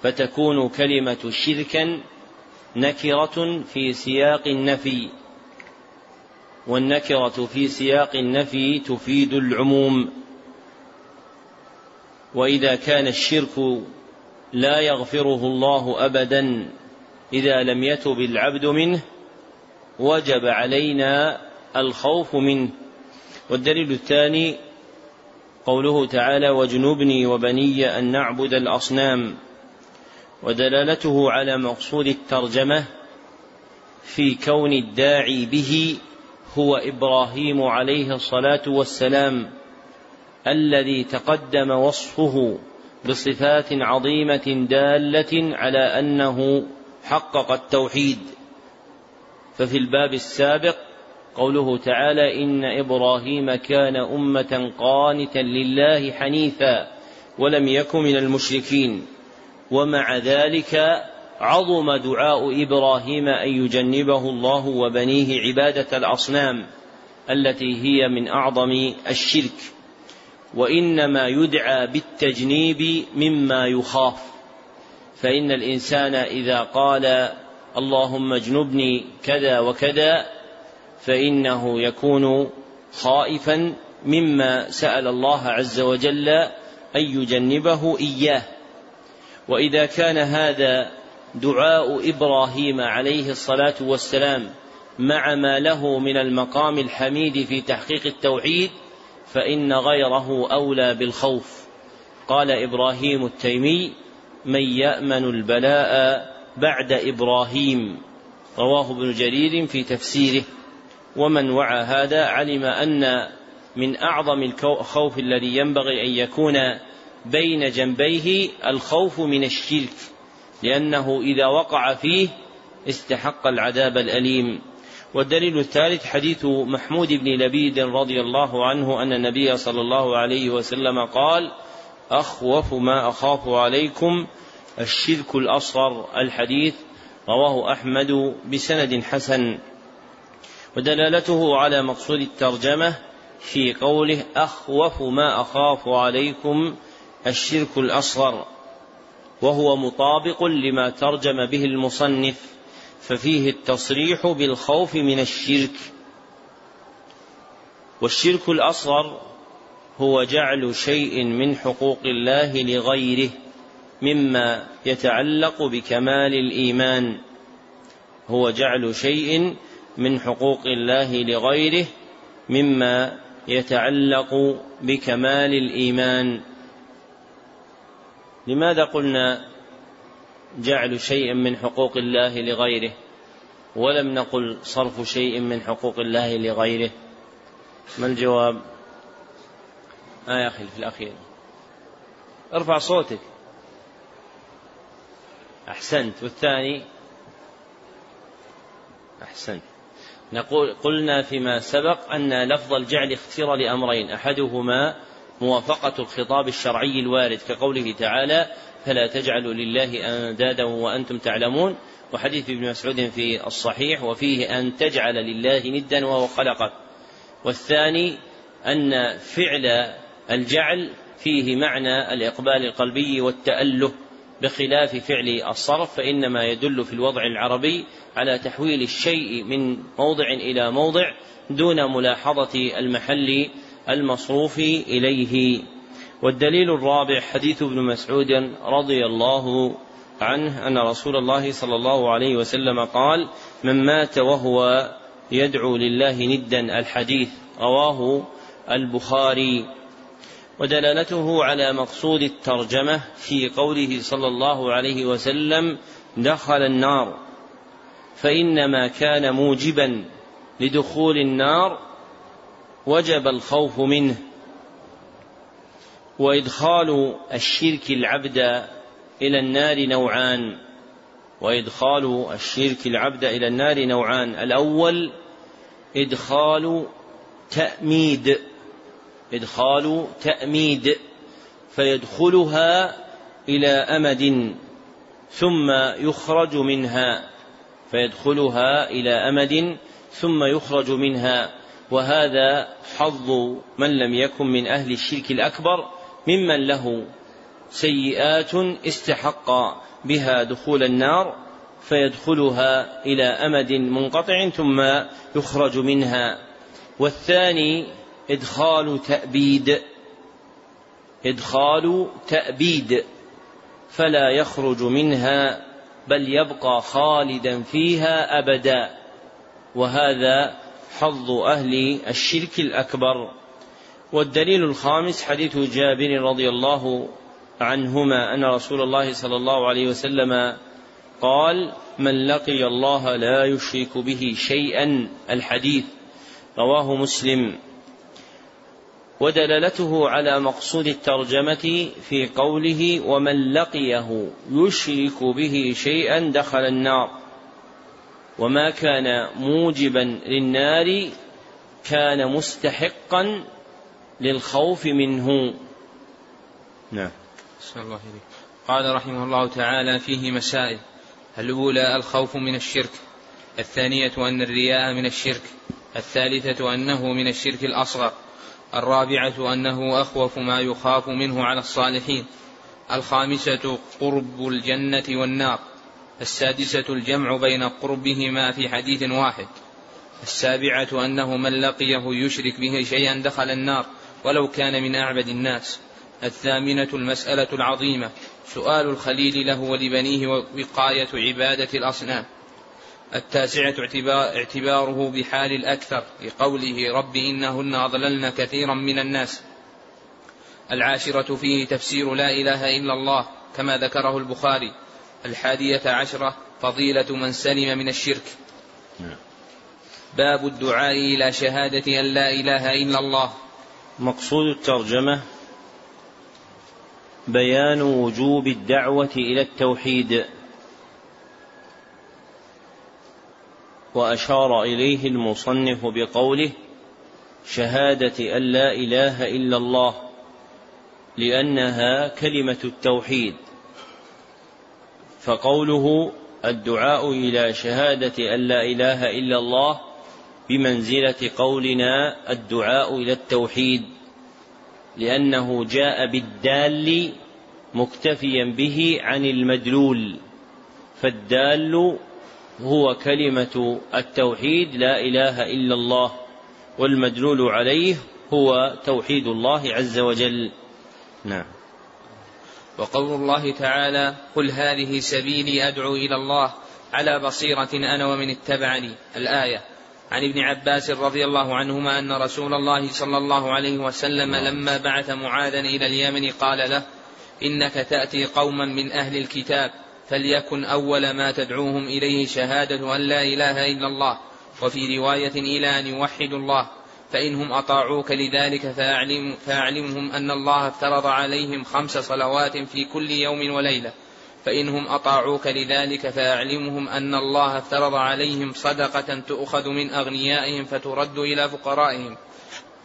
فتكون كلمة شركا نكرة في سياق النفي. والنكرة في سياق النفي تفيد العموم. وإذا كان الشرك لا يغفره الله أبدا إذا لم يتب العبد منه وجب علينا الخوف منه. والدليل الثاني قوله تعالى واجنبني وبني أن نعبد الأصنام ودلالته على مقصود الترجمة في كون الداعي به هو إبراهيم عليه الصلاة والسلام الذي تقدم وصفه بصفات عظيمة دالة على أنه حقق التوحيد. ففي الباب السابق قوله تعالى إن إبراهيم كان أمة قانتا لله حنيفا ولم يكن من المشركين. ومع ذلك عظم دعاء إبراهيم أن يجنبه الله وبنيه عبادة الأصنام التي هي من أعظم الشرك وإنما يدعى بالتجنيب مما يخاف. فإن الإنسان إذا قال اللهم اجنبني كذا وكذا فإنه يكون خائفا مما سأل الله عز وجل أن يجنبه إياه. وإذا كان هذا دعاء إبراهيم عليه الصلاة والسلام مع ما له من المقام الحميد في تحقيق التوحيد فإن غيره أولى بالخوف. قال إبراهيم التيمي من يأمن البلاء بعد إبراهيم رواه ابن جرير في تفسيره. ومن وعى هذا علم أن من أعظم الخوف الذي ينبغي أن يكون بين جنبيه الخوف من الشرك لأنه إذا وقع فيه استحق العذاب الأليم. والدليل الثالث حديث محمود بن لبيد رضي الله عنه أن النبي صلى الله عليه وسلم قال أخوف ما أخاف عليكم الشرك الأصغر الحديث رواه أحمد بسند حسن. ودلالته على مقصود الترجمة في قوله أخوف ما أخاف عليكم الشرك الأصغر وهو مطابق لما ترجم به المصنف ففيه التصريح بالخوف من الشرك. والشرك الأصغر هو جعل شيء من حقوق الله لغيره مما يتعلق بكمال الإيمان. هو جعل شيء من حقوق الله لغيره مما يتعلق بكمال الإيمان. لماذا قلنا جعل شيء من حقوق الله لغيره ولم نقل صرف شيء من حقوق الله لغيره؟ ما الجواب؟ آه يا أخي في الأخير. ارفع صوتك. أحسنت. والثاني؟ أحسنت. نقول قلنا فيما سبق أن لفظ الجعل اختير لأمرين أحدهما موافقة الخطاب الشرعي الوارد كقوله تعالى فلا تجعلوا لله أندادا وأنتم تعلمون وحديث ابن مسعود في الصحيح وفيه أن تجعل لله ندا وهو خلقك والثاني أن فعل الجعل فيه معنى الإقبال القلبي والتأله بخلاف فعل الصرف فإنما يدل في الوضع العربي على تحويل الشيء من موضع إلى موضع دون ملاحظة المحل المصروف إليه. والدليل الرابع حديث ابن مسعود رضي الله عنه أن رسول الله صلى الله عليه وسلم قال من مات وهو يدعو لله ندا. الحديث رواه البخاري. ودلالته على مقصود الترجمة في قوله صلى الله عليه وسلم دخل النار. فإنما كان موجبا لدخول النار وجب الخوف منه. وإدخال الشرك العبد إلى النار نوعان. وإدخال الشرك العبد إلى النار نوعان. الأول إدخال تأميد. إدخال تأميد. فيدخلها إلى أمد. ثم يخرج منها. فيدخلها إلى أمد. ثم يخرج منها. وهذا حظ من لم يكن من أهل الشرك الأكبر ممن له سيئات استحق بها دخول النار فيدخلها إلى أمد منقطع ثم يخرج منها. والثاني إدخال تأبيد. إدخال تأبيد. فلا يخرج منها بل يبقى خالدا فيها أبدا. وهذا حظ أهل الشرك الأكبر. والدليل الخامس حديث جابر رضي الله عنهما أن رسول الله صلى الله عليه وسلم قال من لقي الله لا يشرك به شيئا. الحديث رواه مسلم. ودلالته على مقصود الترجمة في قوله ومن لقيه يشرك به شيئا دخل النار. وما كان موجبا للنار كان مستحقا للخوف منه. نعم. الله إليك. قال رحمه الله تعالى فيه مسائل. الأولى الخوف من الشرك. الثانية أن الرياء من الشرك. الثالثة أنه من الشرك الأصغر. الرابعة أنه أخوف ما يخاف منه على الصالحين. الخامسة قرب الجنة والنار. السادسة الجمع بين قربهما في حديث واحد. السابعة أنه من لقيه يشرك به شيئا دخل النار ولو كان من أعبد الناس. الثامنة المسألة العظيمة. سؤال الخليل له ولبنيه وقاية عبادة الأصنام. التاسعة اعتبار اعتباره بحال الأكثر لقوله رب إنهن أضللن كثيرا من الناس. العاشرة فيه تفسير لا إله إلا الله كما ذكره البخاري. الحادية عشرة فضيلة من سلم من الشرك. نعم. باب الدعاء إلى شهادة أن لا إله إلا الله. مقصود الترجمة بيان وجوب الدعوة إلى التوحيد. وأشار إليه المصنف بقوله شهادة أن لا إله إلا الله لأنها كلمة التوحيد. فقوله الدعاء إلى شهادة أن لا إله إلا الله بمنزلة قولنا الدعاء إلى التوحيد لأنه جاء بالدال مكتفيا به عن المدلول فالدال هو كلمة التوحيد لا إله إلا الله والمدلول عليه هو توحيد الله عز وجل. نعم. وقول الله تعالى قل هذه سبيلي أدعو إلى الله على بصيرة أنا ومن اتبعني. الآية. عن ابن عباس رضي الله عنهما أن رسول الله صلى الله عليه وسلم لما بعث معاذا إلى اليمن قال له إنك تأتي قوما من أهل الكتاب فليكن أول ما تدعوهم إليه شهادة أن لا إله إلا الله. وفي رواية إلى أن يوحدوا الله. فإنهم أطاعوك لذلك فأعلم فأعلمهم أن الله افترض عليهم خمس صلوات في كل يوم وليلة. فإنهم أطاعوك لذلك فأعلمهم أن الله افترض عليهم صدقة تؤخذ من أغنيائهم فترد إلى فقرائهم.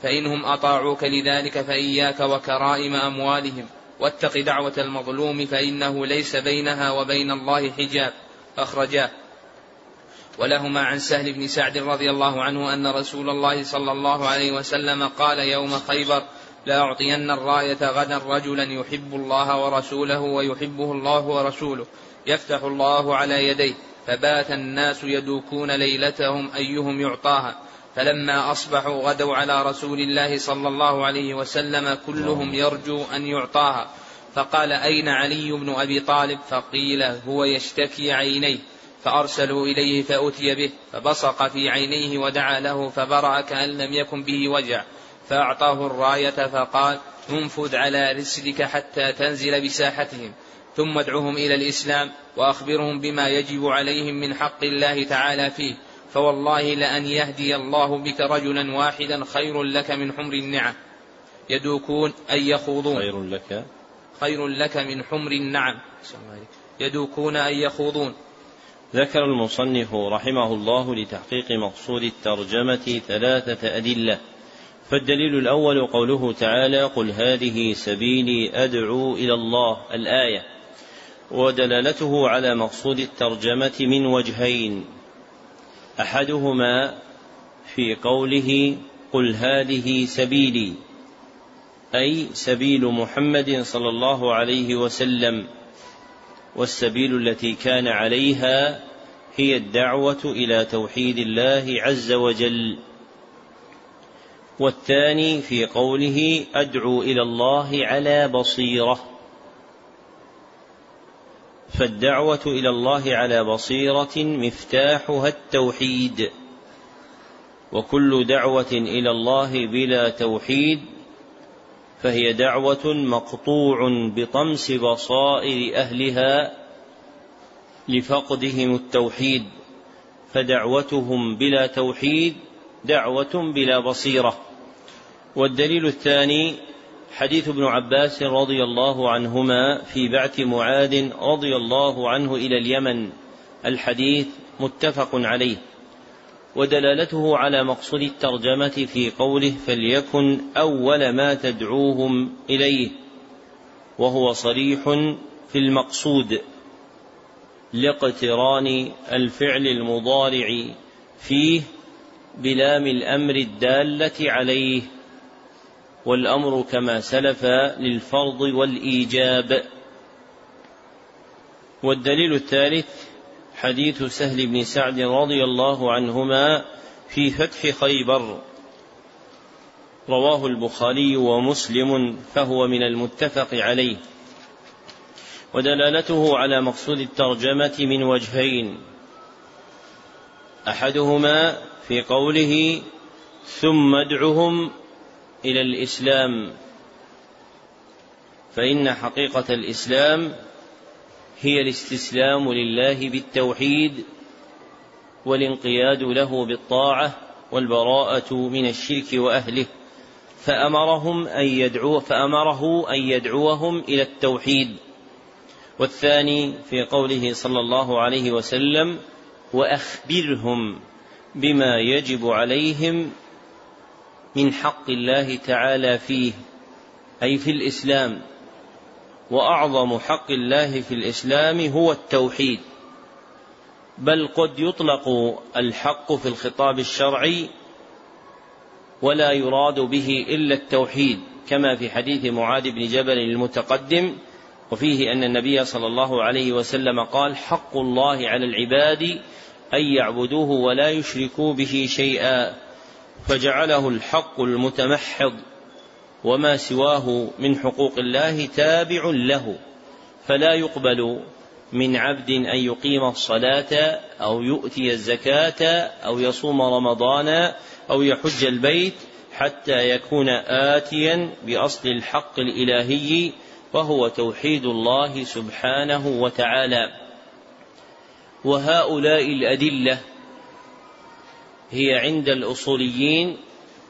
فإنهم أطاعوك لذلك فإياك وكرائم أموالهم. واتق دعوة المظلوم فإنه ليس بينها وبين الله حجاب. أخرجاه ولهما عن سهل بن سعد رضي الله عنه أن رسول الله صلى الله عليه وسلم قال يوم خيبر لأعطين الراية غدا رجلا يحب الله ورسوله ويحبه الله ورسوله يفتح الله على يديه فبات الناس يدوكون ليلتهم أيهم يعطاها فلما أصبحوا غدوا على رسول الله صلى الله عليه وسلم كلهم يرجو أن يعطاها فقال أين علي بن أبي طالب؟ فقيل هو يشتكي عينيه. فأرسلوا إليه فأتي به فبصق في عينيه ودعا له فبرأ كأن لم يكن به وجع فأعطاه الراية فقال انفذ على رسلك حتى تنزل بساحتهم ثم ادعهم إلى الإسلام وأخبرهم بما يجب عليهم من حق الله تعالى فيه فوالله لأن يهدي الله بك رجلا واحدا خير لك من حمر النعم. يدوكون أن يخوضون. خير لك. خير لك من حمر النعم. يدوكون أن يخوضون. ذكر المصنف رحمه الله لتحقيق مقصود الترجمة ثلاثة أدلة. فالدليل الأول قوله تعالى قل هذه سبيلي أدعو إلى الله الآية. ودلالته على مقصود الترجمة من وجهين. أحدهما في قوله قل هذه سبيلي أي سبيل محمد صلى الله عليه وسلم. والسبيل التي كان عليها هي الدعوة إلى توحيد الله عز وجل. والثاني في قوله أدعو إلى الله على بصيرة. فالدعوة إلى الله على بصيرة مفتاحها التوحيد. وكل دعوة إلى الله بلا توحيد فهي دعوة مقطوع بطمس بصائر أهلها لفقدهم التوحيد فدعوتهم بلا توحيد دعوة بلا بصيرة. والدليل الثاني حديث ابن عباس رضي الله عنهما في بعث معاذ رضي الله عنه إلى اليمن الحديث متفق عليه. ودلالته على مقصود الترجمة في قوله فليكن أول ما تدعوهم إليه وهو صريح في المقصود لاقتران الفعل المضارع فيه بلام الأمر الدالة عليه والأمر كما سلف للفرض والإيجاب. والدليل الثالث حديث سهل بن سعد رضي الله عنهما في فتح خيبر. رواه البخاري ومسلم فهو من المتفق عليه. ودلالته على مقصود الترجمة من وجهين. أحدهما في قوله ثم ادعهم إلى الإسلام. فإن حقيقة الإسلام هي الاستسلام لله بالتوحيد والانقياد له بالطاعة والبراءة من الشرك وأهله. فأمرهم أن يدعو فأمره أن يدعوهم إلى التوحيد. والثاني في قوله صلى الله عليه وسلم وأخبرهم بما يجب عليهم من حق الله تعالى فيه أي في الإسلام. وأعظم حق الله في الإسلام هو التوحيد. بل قد يطلق الحق في الخطاب الشرعي ولا يراد به إلا التوحيد كما في حديث معاذ بن جبل المتقدم وفيه أن النبي صلى الله عليه وسلم قال حق الله على العباد أن يعبدوه ولا يشركوا به شيئا فجعله الحق المتمحض. وما سواه من حقوق الله تابع له فلا يقبل من عبد أن يقيم الصلاة أو يؤتي الزكاة أو يصوم رمضان أو يحج البيت حتى يكون آتيا بأصل الحق الإلهي وهو توحيد الله سبحانه وتعالى. وهؤلاء الأدلة هي عند الأصوليين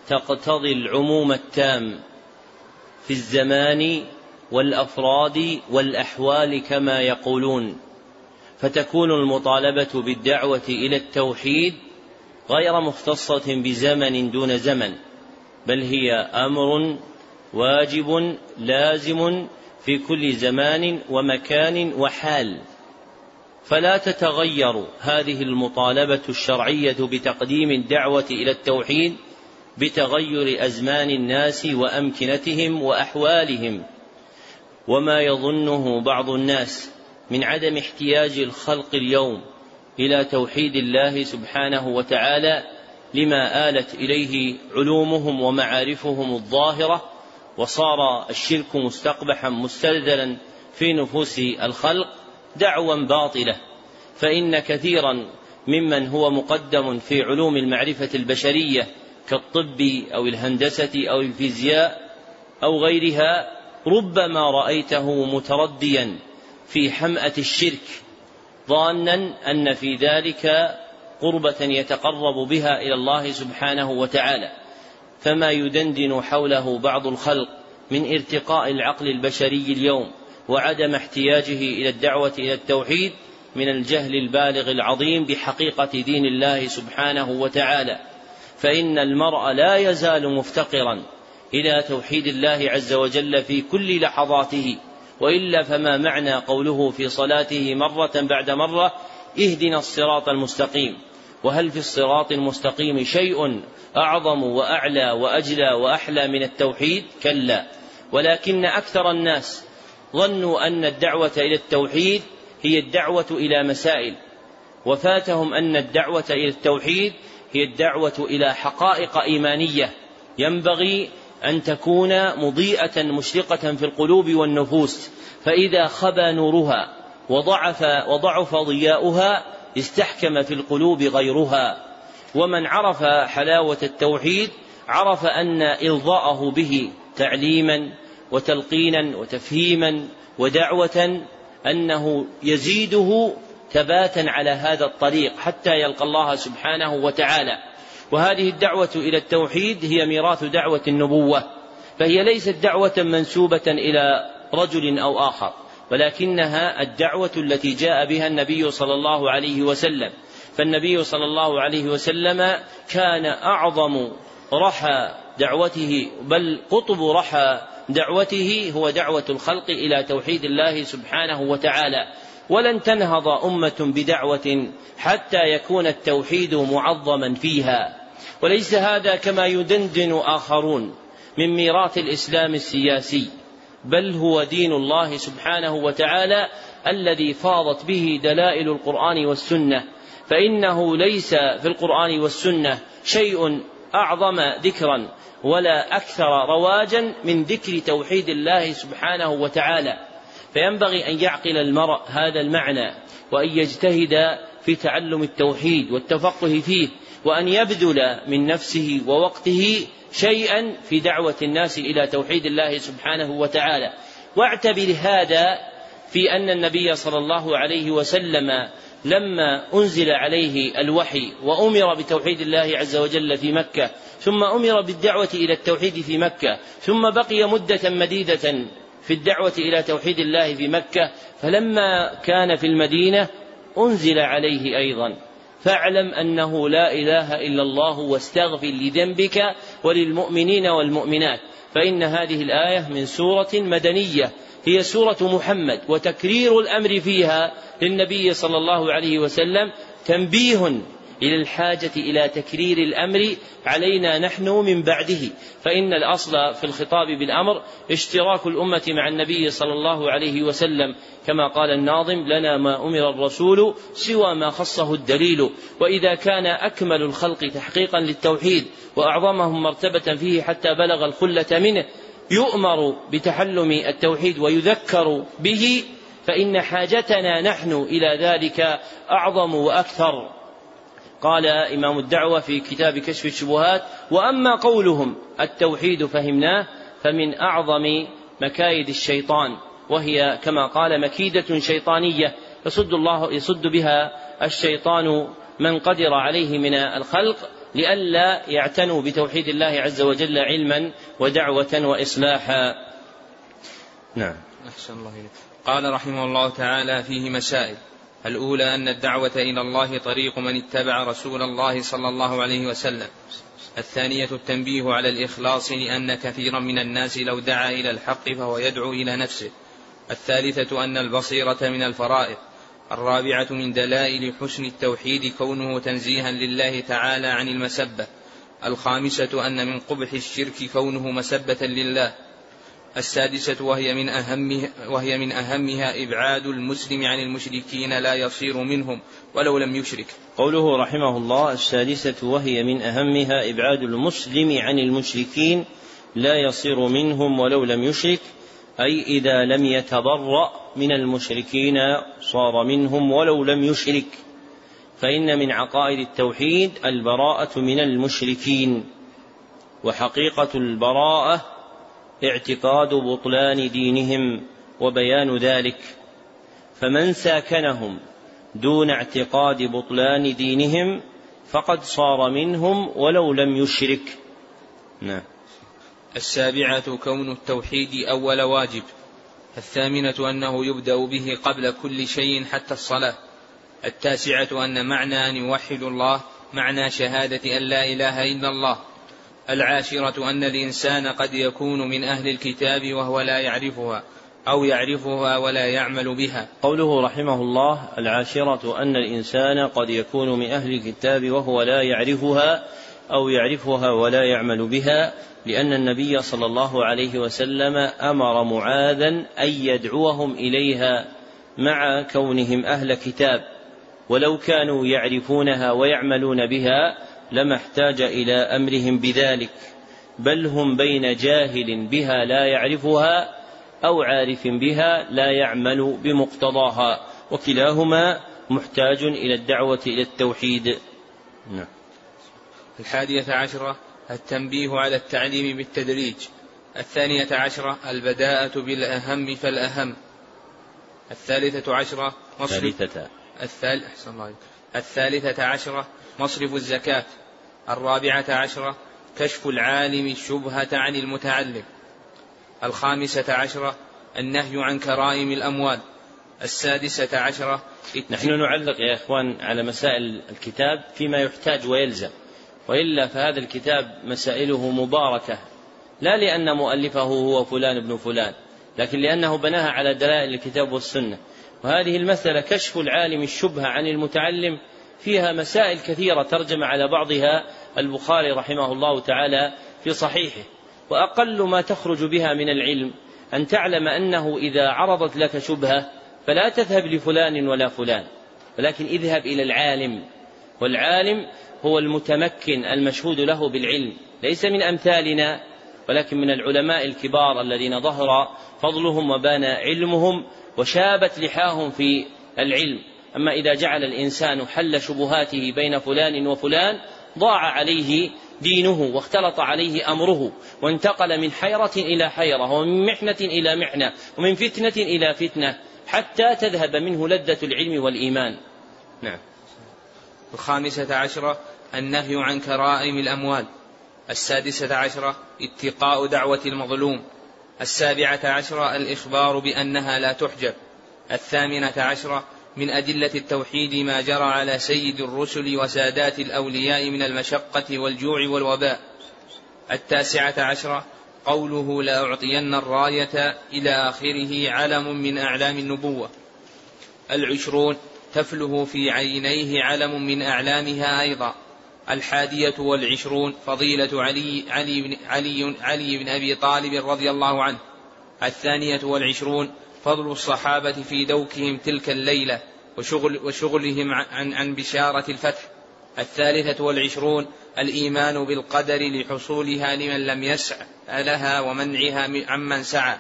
تقتضي العموم التام. في الزمان والأفراد والأحوال كما يقولون فتكون المطالبة بالدعوة إلى التوحيد غير مختصة بزمن دون زمن بل هي أمر واجب لازم في كل زمان ومكان وحال. فلا تتغير هذه المطالبة الشرعية بتقديم الدعوة إلى التوحيد بتغير أزمان الناس وأمكنتهم وأحوالهم وما يظنه بعض الناس من عدم احتياج الخلق اليوم إلى توحيد الله سبحانه وتعالى لما آلت إليه علومهم ومعارفهم الظاهرة وصار الشرك مستقبحا مستلذلا في نفوس الخلق دعوا باطلة. فإن كثيرا ممن هو مقدم في علوم المعرفة البشرية كالطب أو الهندسة أو الفيزياء أو غيرها ربما رأيته مترديا في حمأة الشرك ظانا أن في ذلك قربة يتقرب بها إلى الله سبحانه وتعالى. فما يدندن حوله بعض الخلق من ارتقاء العقل البشري اليوم وعدم احتياجه إلى الدعوة إلى التوحيد من الجهل البالغ العظيم بحقيقة دين الله سبحانه وتعالى. فإن المرء لا يزال مفتقرا إلى توحيد الله عز وجل في كل لحظاته وإلا فما معنى قوله في صلاته مرة بعد مرة اهدنا الصراط المستقيم؟ وهل في الصراط المستقيم شيء أعظم وأعلى وأجلى وأحلى من التوحيد؟ كلا. ولكن أكثر الناس ظنوا أن الدعوة إلى التوحيد هي الدعوة إلى مسائل وفاتهم أن الدعوة إلى التوحيد هي الدعوة إلى حقائق إيمانية. ينبغي أن تكون مضيئة مشرقة في القلوب والنفوس. فإذا خبى نورها وضعف وضعف ضياؤها استحكم في القلوب غيرها. ومن عرف حلاوة التوحيد عرف أن إرضاءه به تعليما وتلقينا وتفهيما ودعوة أنه يزيده ثباتا على هذا الطريق حتى يلقى الله سبحانه وتعالى. وهذه الدعوة إلى التوحيد هي ميراث دعوة النبوة. فهي ليست دعوة منسوبة إلى رجل أو آخر ولكنها الدعوة التي جاء بها النبي صلى الله عليه وسلم. فالنبي صلى الله عليه وسلم كان أعظم رحى دعوته بل قطب رحى دعوته هو دعوة الخلق إلى توحيد الله سبحانه وتعالى. ولن تنهض أمة بدعوة حتى يكون التوحيد معظما فيها. وليس هذا كما يدندن آخرون من ميراث الإسلام السياسي بل هو دين الله سبحانه وتعالى الذي فاضت به دلائل القرآن والسنة. فإنه ليس في القرآن والسنة شيء أعظم ذكرا ولا أكثر رواجا من ذكر توحيد الله سبحانه وتعالى. فينبغي أن يعقل المرء هذا المعنى وأن يجتهد في تعلم التوحيد والتفقه فيه وأن يبذل من نفسه ووقته شيئا في دعوة الناس إلى توحيد الله سبحانه وتعالى. واعتبر هذا في أن النبي صلى الله عليه وسلم لما أنزل عليه الوحي وأمر بتوحيد الله عز وجل في مكة ثم أمر بالدعوة إلى التوحيد في مكة ثم بقي مدة مديدة في الدعوة إلى توحيد الله في مكة فلما كان في المدينة أنزل عليه أيضا. فاعلم أنه لا إله إلا الله واستغفر لذنبك وللمؤمنين والمؤمنات. فإن هذه الآية من سورة مدنية. هي سورة محمد وتكرير الأمر فيها للنبي صلى الله عليه وسلم تنبيه إلى الحاجة إلى تكرير الأمر علينا نحن من بعده. فإن الأصل في الخطاب بالأمر اشتراك الأمة مع النبي صلى الله عليه وسلم. كما قال الناظم لنا ما أمر الرسول سوى ما خصه الدليل. وإذا كان أكمل الخلق تحقيقا للتوحيد وأعظمهم مرتبة فيه حتى بلغ الخلة منه يؤمر بتحلم التوحيد ويذكر به فإن حاجتنا نحن إلى ذلك أعظم وأكثر. قال إمام الدعوة في كتاب كشف الشبهات وأما قولهم التوحيد فهمناه فمن أعظم مكايد الشيطان وهي كما قال مكيدة شيطانية يصد الله يصد بها الشيطان من قدر عليه من الخلق لئلا يعتنوا بتوحيد الله عز وجل علما ودعوة وإصلاحا. نعم. أحسن الله إليك. قال رحمه الله تعالى فيه مسائل. الأولى أن الدعوة إلى الله طريق من اتبع رسول الله صلى الله عليه وسلم. الثانية التنبيه على الإخلاص لأن كثيرا من الناس لو دعا إلى الحق فهو يدعو إلى نفسه. الثالثة أن البصيرة من الفرائض. الرابعة من دلائل حسن التوحيد كونه تنزيها لله تعالى عن المسبة. الخامسة أن من قبح الشرك كونه مسبة لله. السادسة وهي من أهمها وهي من أهمها إبعاد المسلم عن المشركين لا يصير منهم ولو لم يشرك. قوله رحمه الله السادسة وهي من أهمها إبعاد المسلم عن المشركين لا يصير منهم ولو لم يشرك أي إذا لم يتبرأ من المشركين صار منهم ولو لم يشرك فإن من عقائد التوحيد البراءة من المشركين وحقيقة البراءة اعتقاد بطلان دينهم وبيان ذلك. فمن ساكنهم دون اعتقاد بطلان دينهم فقد صار منهم ولو لم يشرك. نعم. السابعة كون التوحيد أول واجب. الثامنة أنه يبدأ به قبل كل شيء حتى الصلاة. التاسعة أن معنى أن يوحد الله معنى شهادة أن لا إله إلا الله. العاشرة أن الإنسان قد يكون من أهل الكتاب وهو لا يعرفها أو يعرفها ولا يعمل بها. قوله رحمه الله العاشرة أن الإنسان قد يكون من أهل الكتاب وهو لا يعرفها أو يعرفها ولا يعمل بها لأن النبي صلى الله عليه وسلم أمر معاذا أن يدعوهم إليها مع كونهم أهل كتاب ولو كانوا يعرفونها ويعملون بها لما احتاج إلى أمرهم بذلك بل هم بين جاهل بها لا يعرفها أو عارف بها لا يعمل بمقتضاها وكلاهما محتاج إلى الدعوة إلى التوحيد. نعم. الحادية عشرة التنبيه على التعليم بالتدريج. الثانية عشرة البداءة بالأهم فالأهم. الثالثة عشرة الثالثة. الثالثة الثالثة عشرة مصرف الزكاة. الرابعة عشرة كشف العالم الشبهة عن المتعلم. الخامسة عشرة النهي عن كرائم الأموال. السادسة عشرة نحن نعلق يا إخوان على مسائل الكتاب فيما يحتاج ويلزم. وإلا فهذا الكتاب مسائله مباركة. لا لأن مؤلفه هو فلان ابن فلان لكن لأنه بناها على دلائل الكتاب والسنة. وهذه المسألة كشف العالم الشبهة عن المتعلم فيها مسائل كثيرة ترجم على بعضها البخاري رحمه الله تعالى في صحيحه. وأقل ما تخرج بها من العلم أن تعلم أنه إذا عرضت لك شبهة فلا تذهب لفلان ولا فلان ولكن اذهب إلى العالم والعالم هو المتمكن المشهود له بالعلم ليس من أمثالنا ولكن من العلماء الكبار الذين ظهر فضلهم وبان علمهم وشابت لحاهم في العلم. أما إذا جعل الإنسان حل شبهاته بين فلان وفلان ضاع عليه دينه واختلط عليه أمره وانتقل من حيرة إلى حيرة ومن محنة إلى محنة ومن فتنة إلى فتنة حتى تذهب منه لذة العلم والإيمان. نعم. الخامسة عشرة النهي عن كرائم الأموال. السادسة عشرة اتقاء دعوة المظلوم. السابعة عشرة الإخبار بأنها لا تحجب. الثامنة عشرة من أدلة التوحيد ما جرى على سيد الرسل وسادات الأولياء من المشقة والجوع والوباء. التاسعة عشرة قوله لأعطين الراية إلى آخره علم من أعلام النبوة. العشرون تفله في عينيه علم من أعلامها أيضا. الحادية والعشرون فضيلة علي علي بن علي علي بن أبي طالب رضي الله عنه. الثانية والعشرون فضل الصحابة في دوكهم تلك الليلة وشغل وشغلهم عن عن بشارة الفتح. الثالثة والعشرون الإيمان بالقدر لحصولها لمن لم يسع لها ومنعها عمن سعى.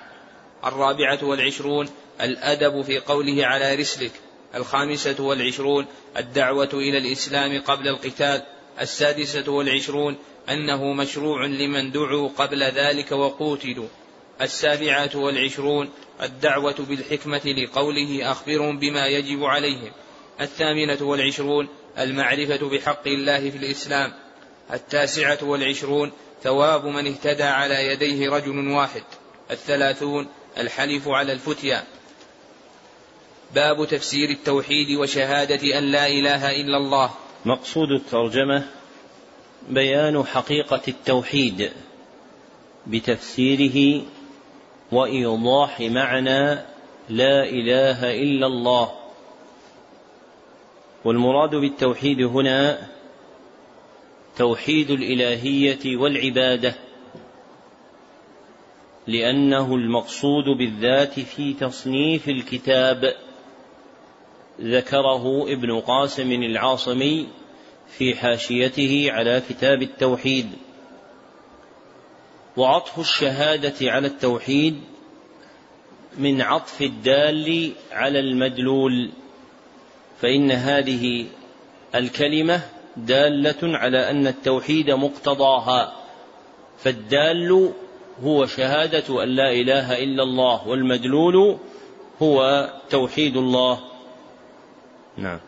الرابعة والعشرون الأدب في قوله على رسلك. الخامسة والعشرون الدعوة إلى الإسلام قبل القتال. السادسة والعشرون أنه مشروع لمن دعوا قبل ذلك وقوتلوا. السابعة والعشرون الدعوة بالحكمة لقوله أخبرهم بما يجب عليهم. الثامنة والعشرون المعرفة بحق الله في الإسلام. التاسعة والعشرون ثواب من اهتدى على يديه رجل واحد. الثلاثون الحلف على الفتيا. باب تفسير التوحيد وشهادة أن لا إله إلا الله. مقصود الترجمة بيان حقيقة التوحيد بتفسيره وإيضاح معنى لا إله إلا الله. والمراد بالتوحيد هنا توحيد الإلهية والعبادة لأنه المقصود بالذات في تصنيف الكتاب. ذكره ابن قاسم العاصمي في حاشيته على كتاب التوحيد. وعطف الشهادة على التوحيد من عطف الدال على المدلول فإن هذه الكلمة دالة على أن التوحيد مقتضاها فالدال هو شهادة أن لا إله إلا الله والمدلول هو توحيد الله. نعم.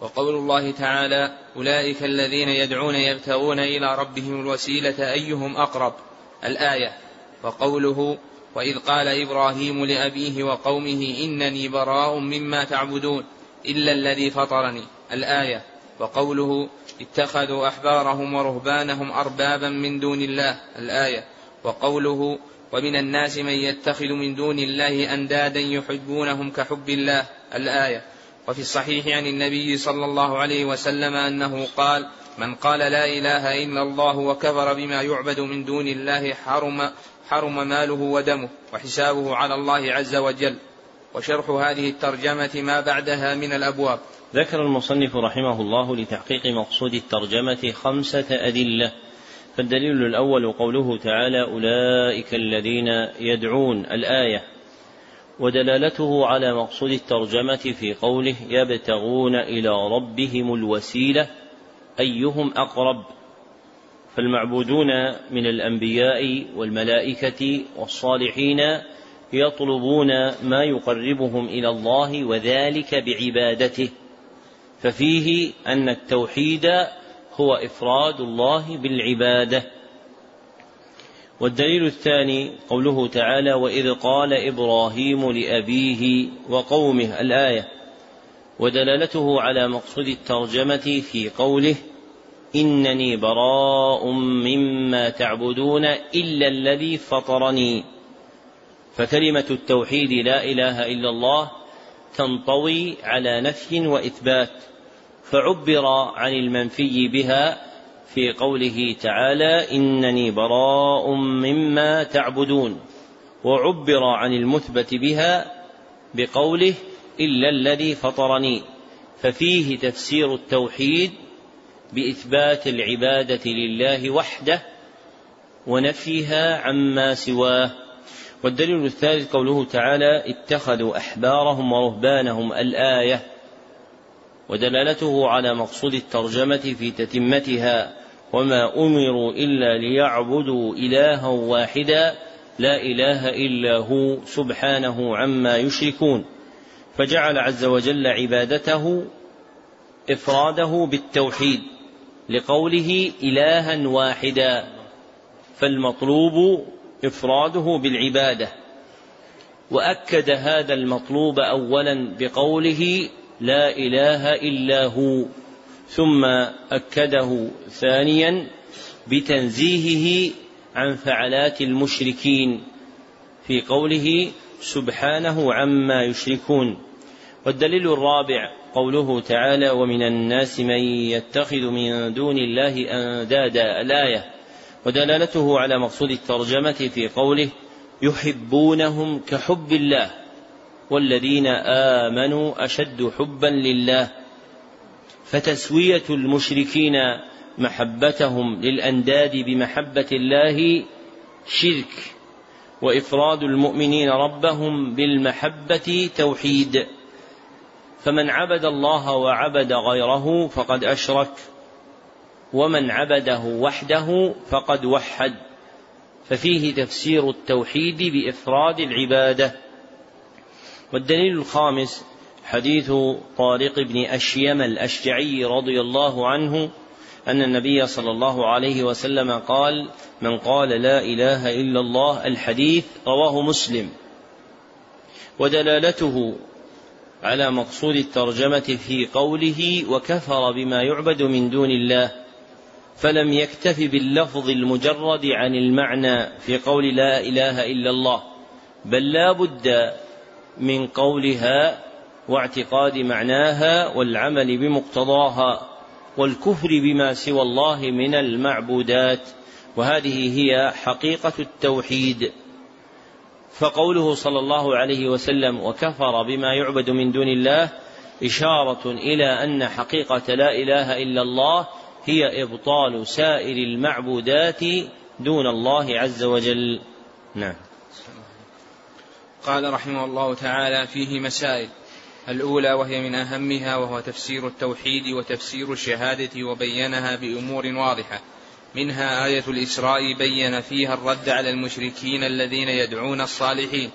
وقول الله تعالى أولئك الذين يدعون يبتغون إلى ربهم الوسيلة أيهم أقرب؟ الآية. وقوله وإذ قال إبراهيم لأبيه وقومه إنني براء مما تعبدون إلا الذي فطرني. الآية. وقوله اتخذوا أحبارهم ورهبانهم أربابا من دون الله. الآية. وقوله ومن الناس من يتخذ من دون الله أندادا يحبونهم كحب الله. الآية. وفي الصحيح عن النبي صلى الله عليه وسلم أنه قال من قال لا إله إلا الله وكفر بما يعبد من دون الله حرم حرم ماله ودمه وحسابه على الله عز وجل. وشرح هذه الترجمة ما بعدها من الأبواب. ذكر المصنف رحمه الله لتحقيق مقصود الترجمة خمسة أدلة. فالدليل الأول قوله تعالى أولئك الذين يدعون الآية ودلالته على مقصود الترجمة في قوله يبتغون إلى ربهم الوسيلة أيهم أقرب. فالمعبودون من الأنبياء والملائكة والصالحين يطلبون ما يقربهم إلى الله وذلك بعبادته. ففيه أن التوحيد هو إفراد الله بالعبادة. والدليل الثاني قوله تعالى وإذ قال إبراهيم لأبيه وقومه الآية ودلالته على مقصود الترجمة في قوله إنني براء مما تعبدون إلا الذي فطرني. فكلمة التوحيد لا إله إلا الله تنطوي على نفي وإثبات فعبر عن المنفي بها في قوله تعالى إنني براء مما تعبدون وعبر عن المثبت بها بقوله إلا الذي فطرني ففيه تفسير التوحيد بإثبات العبادة لله وحده ونفيها عما سواه. والدليل الثالث قوله تعالى اتخذوا أحبارهم ورهبانهم الآية ودلالته على مقصود الترجمة في تتمتها وما أمروا إلا ليعبدوا إلها واحدا لا إله إلا هو سبحانه عما يشركون. فجعل عز وجل عبادته إفراده بالتوحيد لقوله إلها واحدا فالمطلوب إفراده بالعبادة. وأكد هذا المطلوب اولا بقوله لا إله إلا هو ثم أكده ثانيا بتنزيهه عن فعلات المشركين في قوله سبحانه عما يشركون. والدليل الرابع قوله تعالى ومن الناس من يتخذ من دون الله أندادا. الآية. ودلالته على مقصود الترجمة في قوله يحبونهم كحب الله. والذين آمنوا أشد حبا لله فتسوية المشركين محبتهم للأنداد بمحبة الله شرك وإفراد المؤمنين ربهم بالمحبة توحيد فمن عبد الله وعبد غيره فقد أشرك ومن عبده وحده فقد وحد ففيه تفسير التوحيد بإفراد العبادة. والدليل الخامس حديث طارق بن أشيم الأشجعي رضي الله عنه أن النبي صلى الله عليه وسلم قال من قال لا إله إلا الله الحديث رواه مسلم ودلالته على مقصود الترجمة في قوله وكفر بما يعبد من دون الله فلم يكتف باللفظ المجرد عن المعنى في قول لا إله إلا الله بل لا بد من قولها واعتقاد معناها والعمل بمقتضاها والكفر بما سوى الله من المعبودات وهذه هي حقيقة التوحيد. فقوله صلى الله عليه وسلم وكفر بما يعبد من دون الله إشارة إلى أن حقيقة لا إله إلا الله هي إبطال سائر المعبودات دون الله عز وجل. نعم. قال رحمه الله تعالى فيه مسائل. الأولى وهي من أهمها وهو تفسير التوحيد وتفسير الشهادة وبينها بأمور واضحة. منها آية الإسراء بين فيها الرد على المشركين الذين يدعون الصالحين.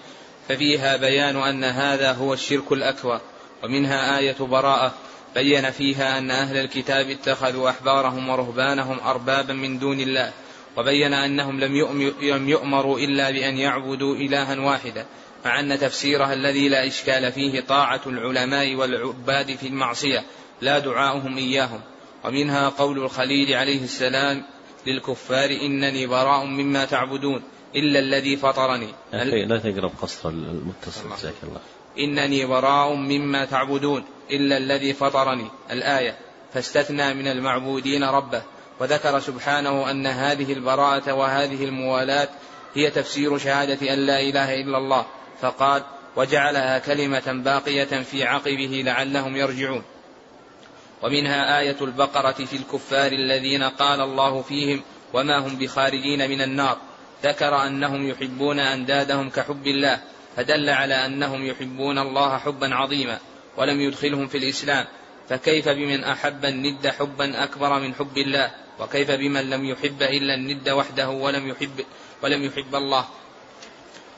ففيها بيان أن هذا هو الشرك الأكبر. ومنها آية براءة بين فيها أن أهل الكتاب اتخذوا أحبارهم ورهبانهم أربابا من دون الله. وبين أنهم لم يؤمروا إلا بأن يعبدوا إلها واحدا. مع أن تفسيرها الذي لا إشكال فيه طاعة العلماء والعباد في المعصية لا دعاؤهم إياهم. ومنها قول الخليل عليه السلام للكفار إنني براء مما تعبدون إلا الذي فطرني. لا تقرأ بقصر المتصل جزاك الله. إنني براء مما تعبدون إلا الذي فطرني. الآية فاستثنى من المعبودين ربه. وذكر سبحانه أن هذه البراءة وهذه الموالاة هي تفسير شهادة أن لا إله إلا الله. فقال وجعلها كلمة باقية في عقبه لعلهم يرجعون. ومنها آية البقرة في الكفار الذين قال الله فيهم وما هم بخارجين من النار. ذكر أنهم يحبون أندادهم كحب الله فدل على أنهم يحبون الله حبا عظيما ولم يدخلهم في الإسلام. فكيف بمن أحب الند حبا أكبر من حب الله؟ وكيف بمن لم يحب إلا الند وحده ولم يحب ولم يحب الله؟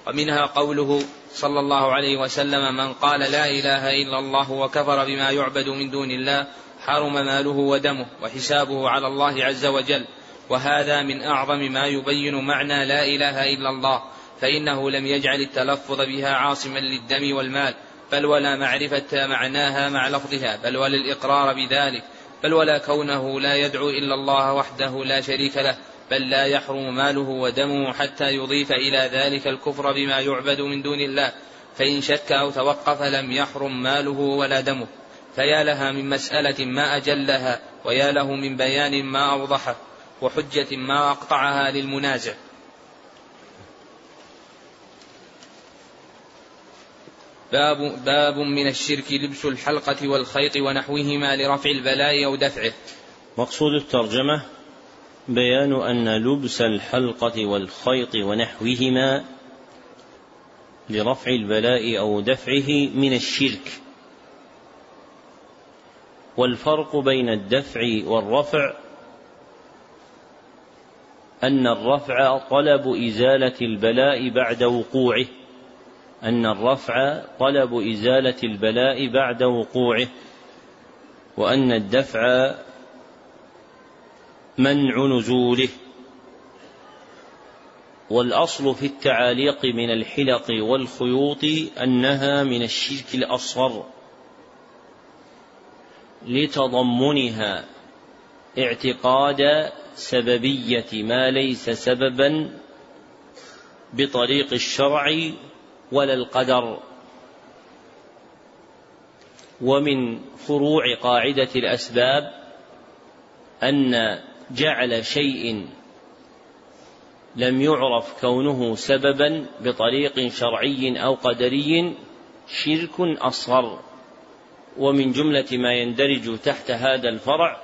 ومنها قوله صلى الله عليه وسلم من قال لا إله إلا الله وكفر بما يعبد من دون الله حرم ماله ودمه وحسابه على الله عز وجل. وهذا من أعظم ما يبين معنى لا إله إلا الله فإنه لم يجعل التلفظ بها عاصما للدم والمال بل ولا معرفة معناها مع لفظها بل ولا الإقرار بذلك بل ولا كونه لا يدعو إلا الله وحده لا شريك له. بل لا يحرم ماله ودمه حتى يضيف إلى ذلك الكفر بما يعبد من دون الله. فإن شك أو توقف لم يحرم ماله ولا دمه. فيا لها من مسألة ما أجلها ويا له من بيان ما أوضحه وحجة ما أقطعها للمنازع. باب باب من الشرك لبس الحلقة والخيط ونحوهما لرفع البلاء أو دفعه. مقصود الترجمة بيان أن لبس الحلقة والخيط ونحوهما لرفع البلاء أو دفعه من الشرك. والفرق بين الدفع والرفع أن الرفع طلب إزالة البلاء بعد وقوعه. أن الرفع طلب إزالة البلاء بعد وقوعه. وأن الدفع منع نزوله. والأصل في التعاليق من الحلق والخيوط أنها من الشرك الأصغر. لتضمنها اعتقاد سببية ما ليس سببا بطريق الشرع ولا القدر. ومن فروع قاعدة الأسباب أن جعل شيء لم يعرف كونه سببا بطريق شرعي أو قدري شرك أصغر. ومن جملة ما يندرج تحت هذا الفرع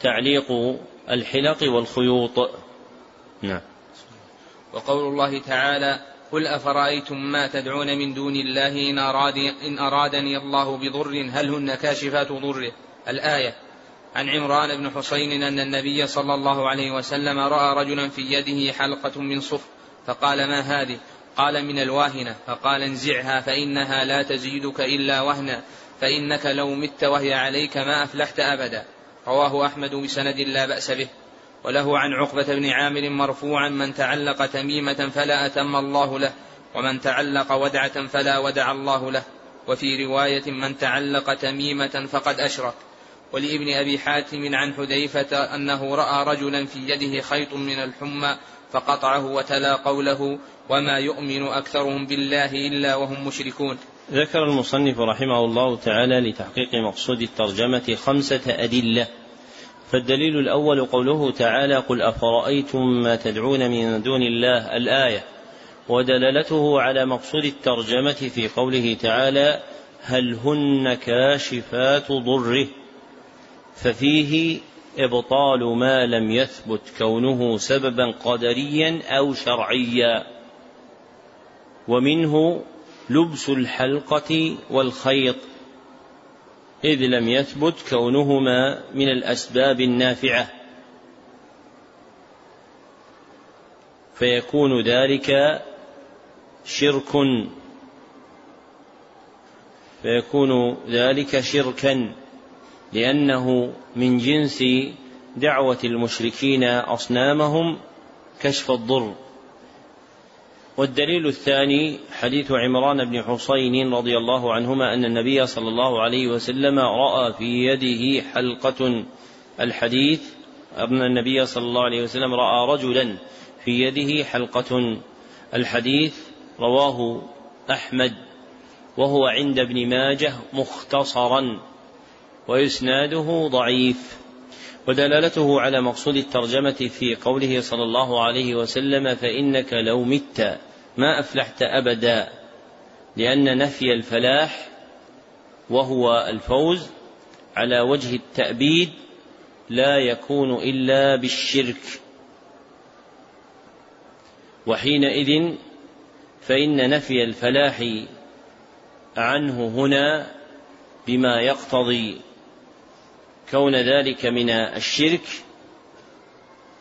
تعليق الحلق والخيوط. نعم. وقول الله تعالى قل أفرأيتم ما تدعون من دون الله إن, أراد إن أرادني الله بضر هل هن كاشفات ضره? الآية عن عمران بن حسين أن النبي صلى الله عليه وسلم رأى رجلا في يده حلقة من صفر فقال ما هذه؟ قال من الواهنة. فقال انزعها فإنها لا تزيدك إلا وهنا فإنك لو مت وهي عليك ما أفلحت أبدا. رواه أحمد بسند لا بأس به. وله عن عقبة بن عامر مرفوعا من تعلق تميمة فلا أتم الله له ومن تعلق ودعة فلا ودع الله له. وفي رواية من تعلق تميمة فقد أشرك. ولابن أبي حاتم عن حذيفة أنه رأى رجلا في يده خيط من الحمى فقطعه وتلا قوله وما يؤمن أكثرهم بالله إلا وهم مشركون. ذكر المصنف رحمه الله تعالى لتحقيق مقصود الترجمة خمسة أدلة. فالدليل الأول قوله تعالى قل أفرأيتم ما تدعون من دون الله الآية ودلالته على مقصود الترجمة في قوله تعالى هل هن كاشفات ضره ففيه إبطال ما لم يثبت كونه سببا قدريا أو شرعيا. ومنه لبس الحلقة والخيط إذ لم يثبت كونهما من الأسباب النافعة. فيكون ذلك شرك فيكون ذلك شركا. لأنه من جنس دعوة المشركين أصنامهم كشف الضر. والدليل الثاني حديث عمران بن حصين رضي الله عنهما أن النبي صلى الله عليه وسلم رأى في يده حلقة الحديث. أن النبي صلى الله عليه وسلم رأى رجلا في يده حلقة الحديث. رواه أحمد. وهو عند ابن ماجه مختصرا. وإسناده ضعيف ودلالته على مقصود الترجمة في قوله صلى الله عليه وسلم فإنك لو مت ما أفلحت أبدا لأن نفي الفلاح وهو الفوز على وجه التأبيد لا يكون إلا بالشرك. وحينئذ فإن نفي الفلاح عنه هنا بما يقتضي كون ذلك من الشرك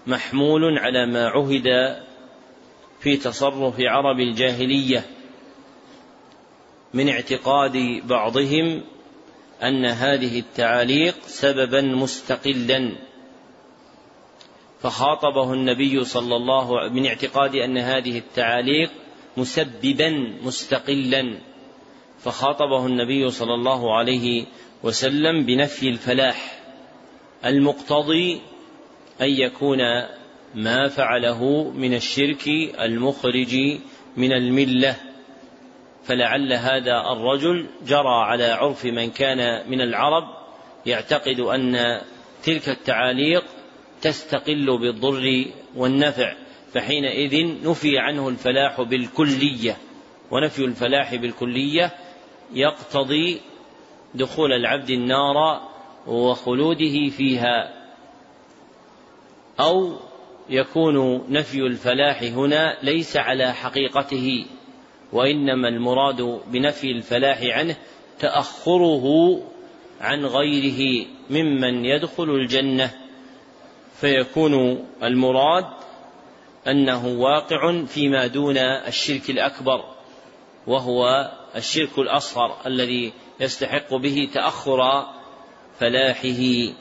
محمول على ما عهد في تصرف عرب الجاهلية من اعتقاد بعضهم أن هذه التعاليق سببا مستقلا. فخاطبه النبي صلى الله من اعتقاد أن هذه التعاليق مسببا مستقلا. فخاطبه النبي صلى الله عليه وسلم بنفي الفلاح. المقتضي أن يكون ما فعله من الشرك المخرج من الملة فلعل هذا الرجل جرى على عرف من كان من العرب يعتقد أن تلك التعاليق تستقل بالضر والنفع فحينئذ نفي عنه الفلاح بالكلية ونفي الفلاح بالكلية يقتضي دخول العبد النار وخلوده فيها أو يكون نفي الفلاح هنا ليس على حقيقته وإنما المراد بنفي الفلاح عنه تأخره عن غيره ممن يدخل الجنة. فيكون المراد أنه واقع فيما دون الشرك الأكبر وهو الشرك الأصغر الذي يستحق به تأخر فلاحه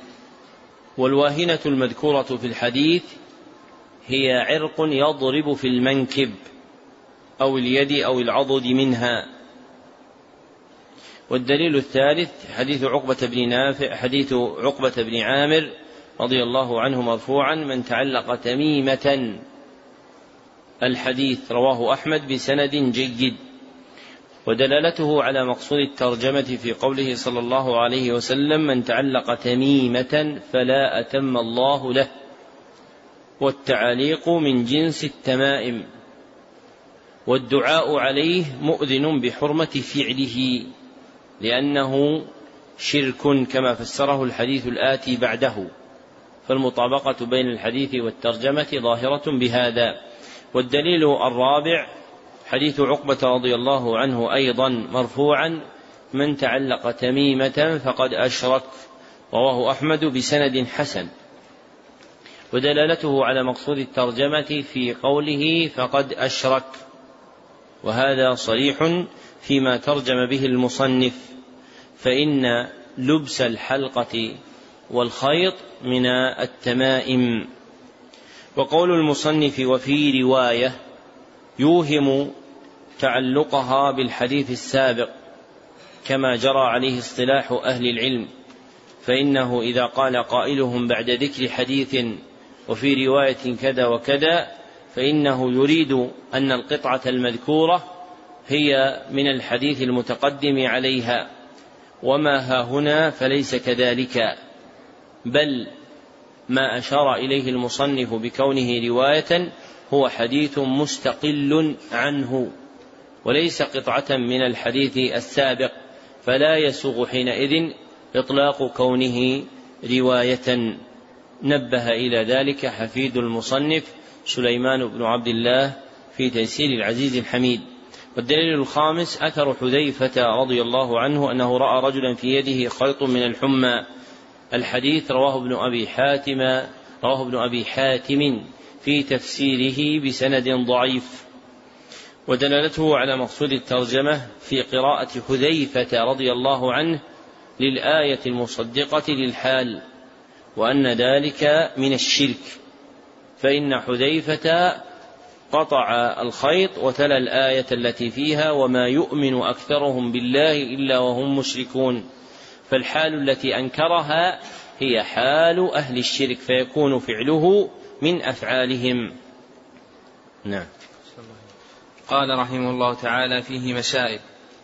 والواهنة المذكورة في الحديث هي عرق يضرب في المنكب أو اليد أو العضد منها. والدليل الثالث حديث عقبة بن نافع حديث عقبة بن عامر رضي الله عنه مرفوعا من تعلق تميمة. الحديث رواه أحمد بسند جيد. ودلالته على مقصود الترجمة في قوله صلى الله عليه وسلم من تعلق تميمة فلا أتم الله له والتعاليق من جنس التمائم والدعاء عليه مؤذن بحرمة فعله لأنه شرك كما فسره الحديث الآتي بعده فالمطابقة بين الحديث والترجمة ظاهرة بهذا والدليل الرابع حديث عقبة رضي الله عنه أيضا مرفوعا من تعلق تميمة فقد أشرك رواه أحمد بسند حسن. ودلالته على مقصود الترجمة في قوله فقد أشرك وهذا صريح فيما ترجم به المصنف فإن لبس الحلقة والخيط من التمائم. وقول المصنف وفي رواية يوهم تعلقها بالحديث السابق كما جرى عليه اصطلاح أهل العلم فإنه إذا قال قائلهم بعد ذكر حديث وفي رواية كذا وكذا فإنه يريد أن القطعة المذكورة هي من الحديث المتقدم عليها وما ها هنا فليس كذلك بل ما أشار إليه المصنف بكونه رواية هو حديث مستقل عنه. وليس قطعة من الحديث السابق فلا يسوغ حينئذ إطلاق كونه رواية. نبه إلى ذلك حفيد المصنف سليمان بن عبد الله في تيسير العزيز الحميد. والدليل الخامس أثر حذيفة رضي الله عنه أنه رأى رجلا في يده خيط من الحمى. الحديث رواه ابن أبي حاتم رواه ابن أبي حاتم في تفسيره بسند ضعيف. ودلالته على مقصود الترجمة في قراءة حذيفة رضي الله عنه للآية المصدقة للحال وأن ذلك من الشرك فإن حذيفة قطع الخيط وتلا الآية التي فيها وما يؤمن أكثرهم بالله إلا وهم مشركون. فالحال التي أنكرها هي حال أهل الشرك فيكون فعله من أفعالهم. نعم. قال رحمه الله تعالى فيه مسائل.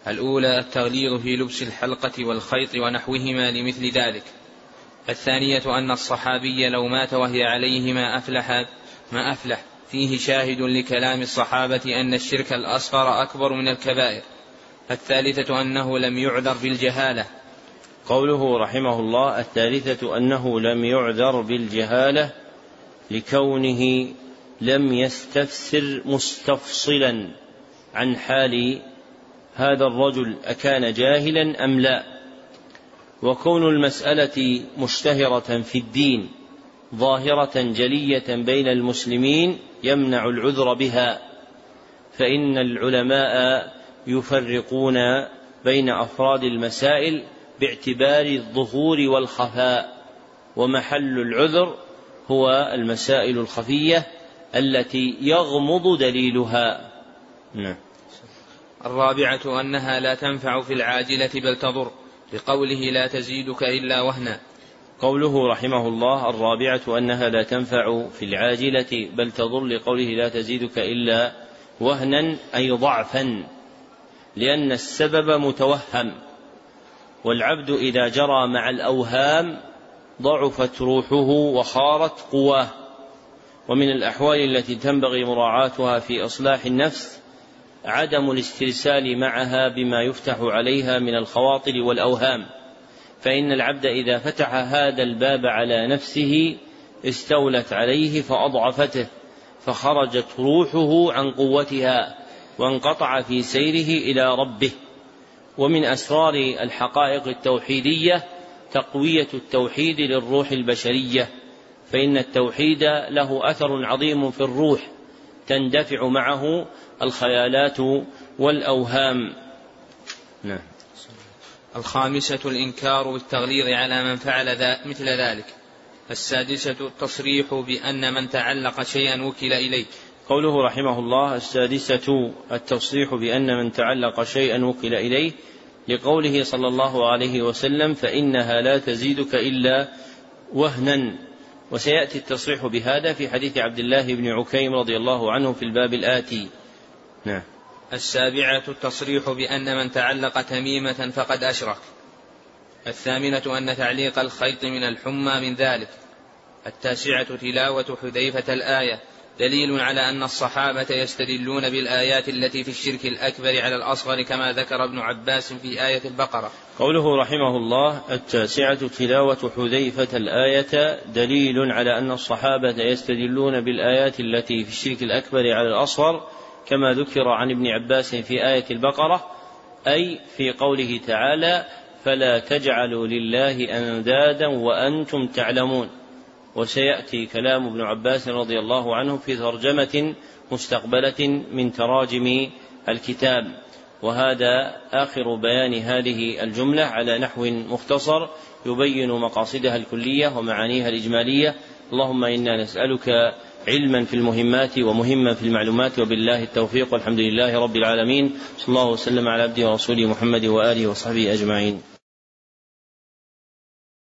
الأولى التغليظ في لبس الحلقة والخيط ونحوهما لمثل ذلك. الثانية أن الصحابي لو مات وهي عليه ما أفلح ما أفلح. فيه شاهد لكلام الصحابة أن الشرك الأصغر أكبر من الكبائر. الثالثة أنه لم يعذر بالجهالة. قوله رحمه الله الثالثة أنه لم يعذر بالجهالة لكونه لم يستفسر مستفصلا عن حال هذا الرجل أكان جاهلا أم لا. وكون المسألة مشتهرة في الدين ظاهرة جلية بين المسلمين يمنع العذر بها فإن العلماء يفرقون بين أفراد المسائل باعتبار الظهور والخفاء ومحل العذر هو المسائل الخفية التي يغمض دليلها. نعم. الرابعة أنها لا تنفع في العاجلة بل تضر. بقوله لا تزيدك إلا وهنا. قوله رحمه الله الرابعة أنها لا تنفع في العاجلة بل تضر لقوله لا تزيدك إلا وهنا أي ضعفا. لأن السبب متوهم والعبد إذا جرى مع الأوهام ضعفت روحه وخارت قواه. ومن الأحوال التي تنبغي مراعاتها في إصلاح النفس عدم الاسترسال معها بما يفتح عليها من الخواطر والأوهام. فإن العبد إذا فتح هذا الباب على نفسه استولت عليه فأضعفته فخرجت روحه عن قوتها وانقطع في سيره إلى ربه. ومن أسرار الحقائق التوحيدية تقوية التوحيد للروح البشرية. فإن التوحيد له أثر عظيم في الروح تندفع معه الخيالات والأوهام. نعم. الخامسة الإنكار بالتغليظ على من فعل ذا مثل ذلك. السادسة التصريح بأن من تعلق شيئا وكل إليه قوله رحمه الله السادسة التصريح بأن من تعلق شيئا وكل إليه لقوله صلى الله عليه وسلم فإنها لا تزيدك إلا وهنا. وسيأتي التصريح بهذا في حديث عبد الله بن عكيم رضي الله عنه في الباب الآتي. نعم. السابعة التصريح بأن من تعلق تميمة فقد أشرك. الثامنة أن تعليق الخيط من الحمى من ذلك. التاسعة تلاوة حذيفة الآية. دليل على أن الصحابة يستدلون بالآيات التي في الشرك الأكبر على الأصغر كما ذكر ابن عباس في آية البقرة. قوله رحمه الله التاسعة تلاوة حذيفة الآية دليل على أن الصحابة يستدلون بالآيات التي في الشرك الأكبر على الأصغر كما ذكر عن ابن عباس في آية البقرة أي في قوله تعالى فلا تجعلوا لله أندادا وأنتم تعلمون وسيأتي كلام ابن عباس رضي الله عنه في ترجمة مستقبلة من تراجم الكتاب. وهذا آخر بيان هذه الجملة على نحو مختصر يبين مقاصدها الكلية ومعانيها الإجمالية. اللهم إنا نسألك علما في المهمات ومهما في المعلومات وبالله التوفيق والحمد لله رب العالمين. صلى الله وسلم على عبده ورسوله محمد وآله وصحبه أجمعين.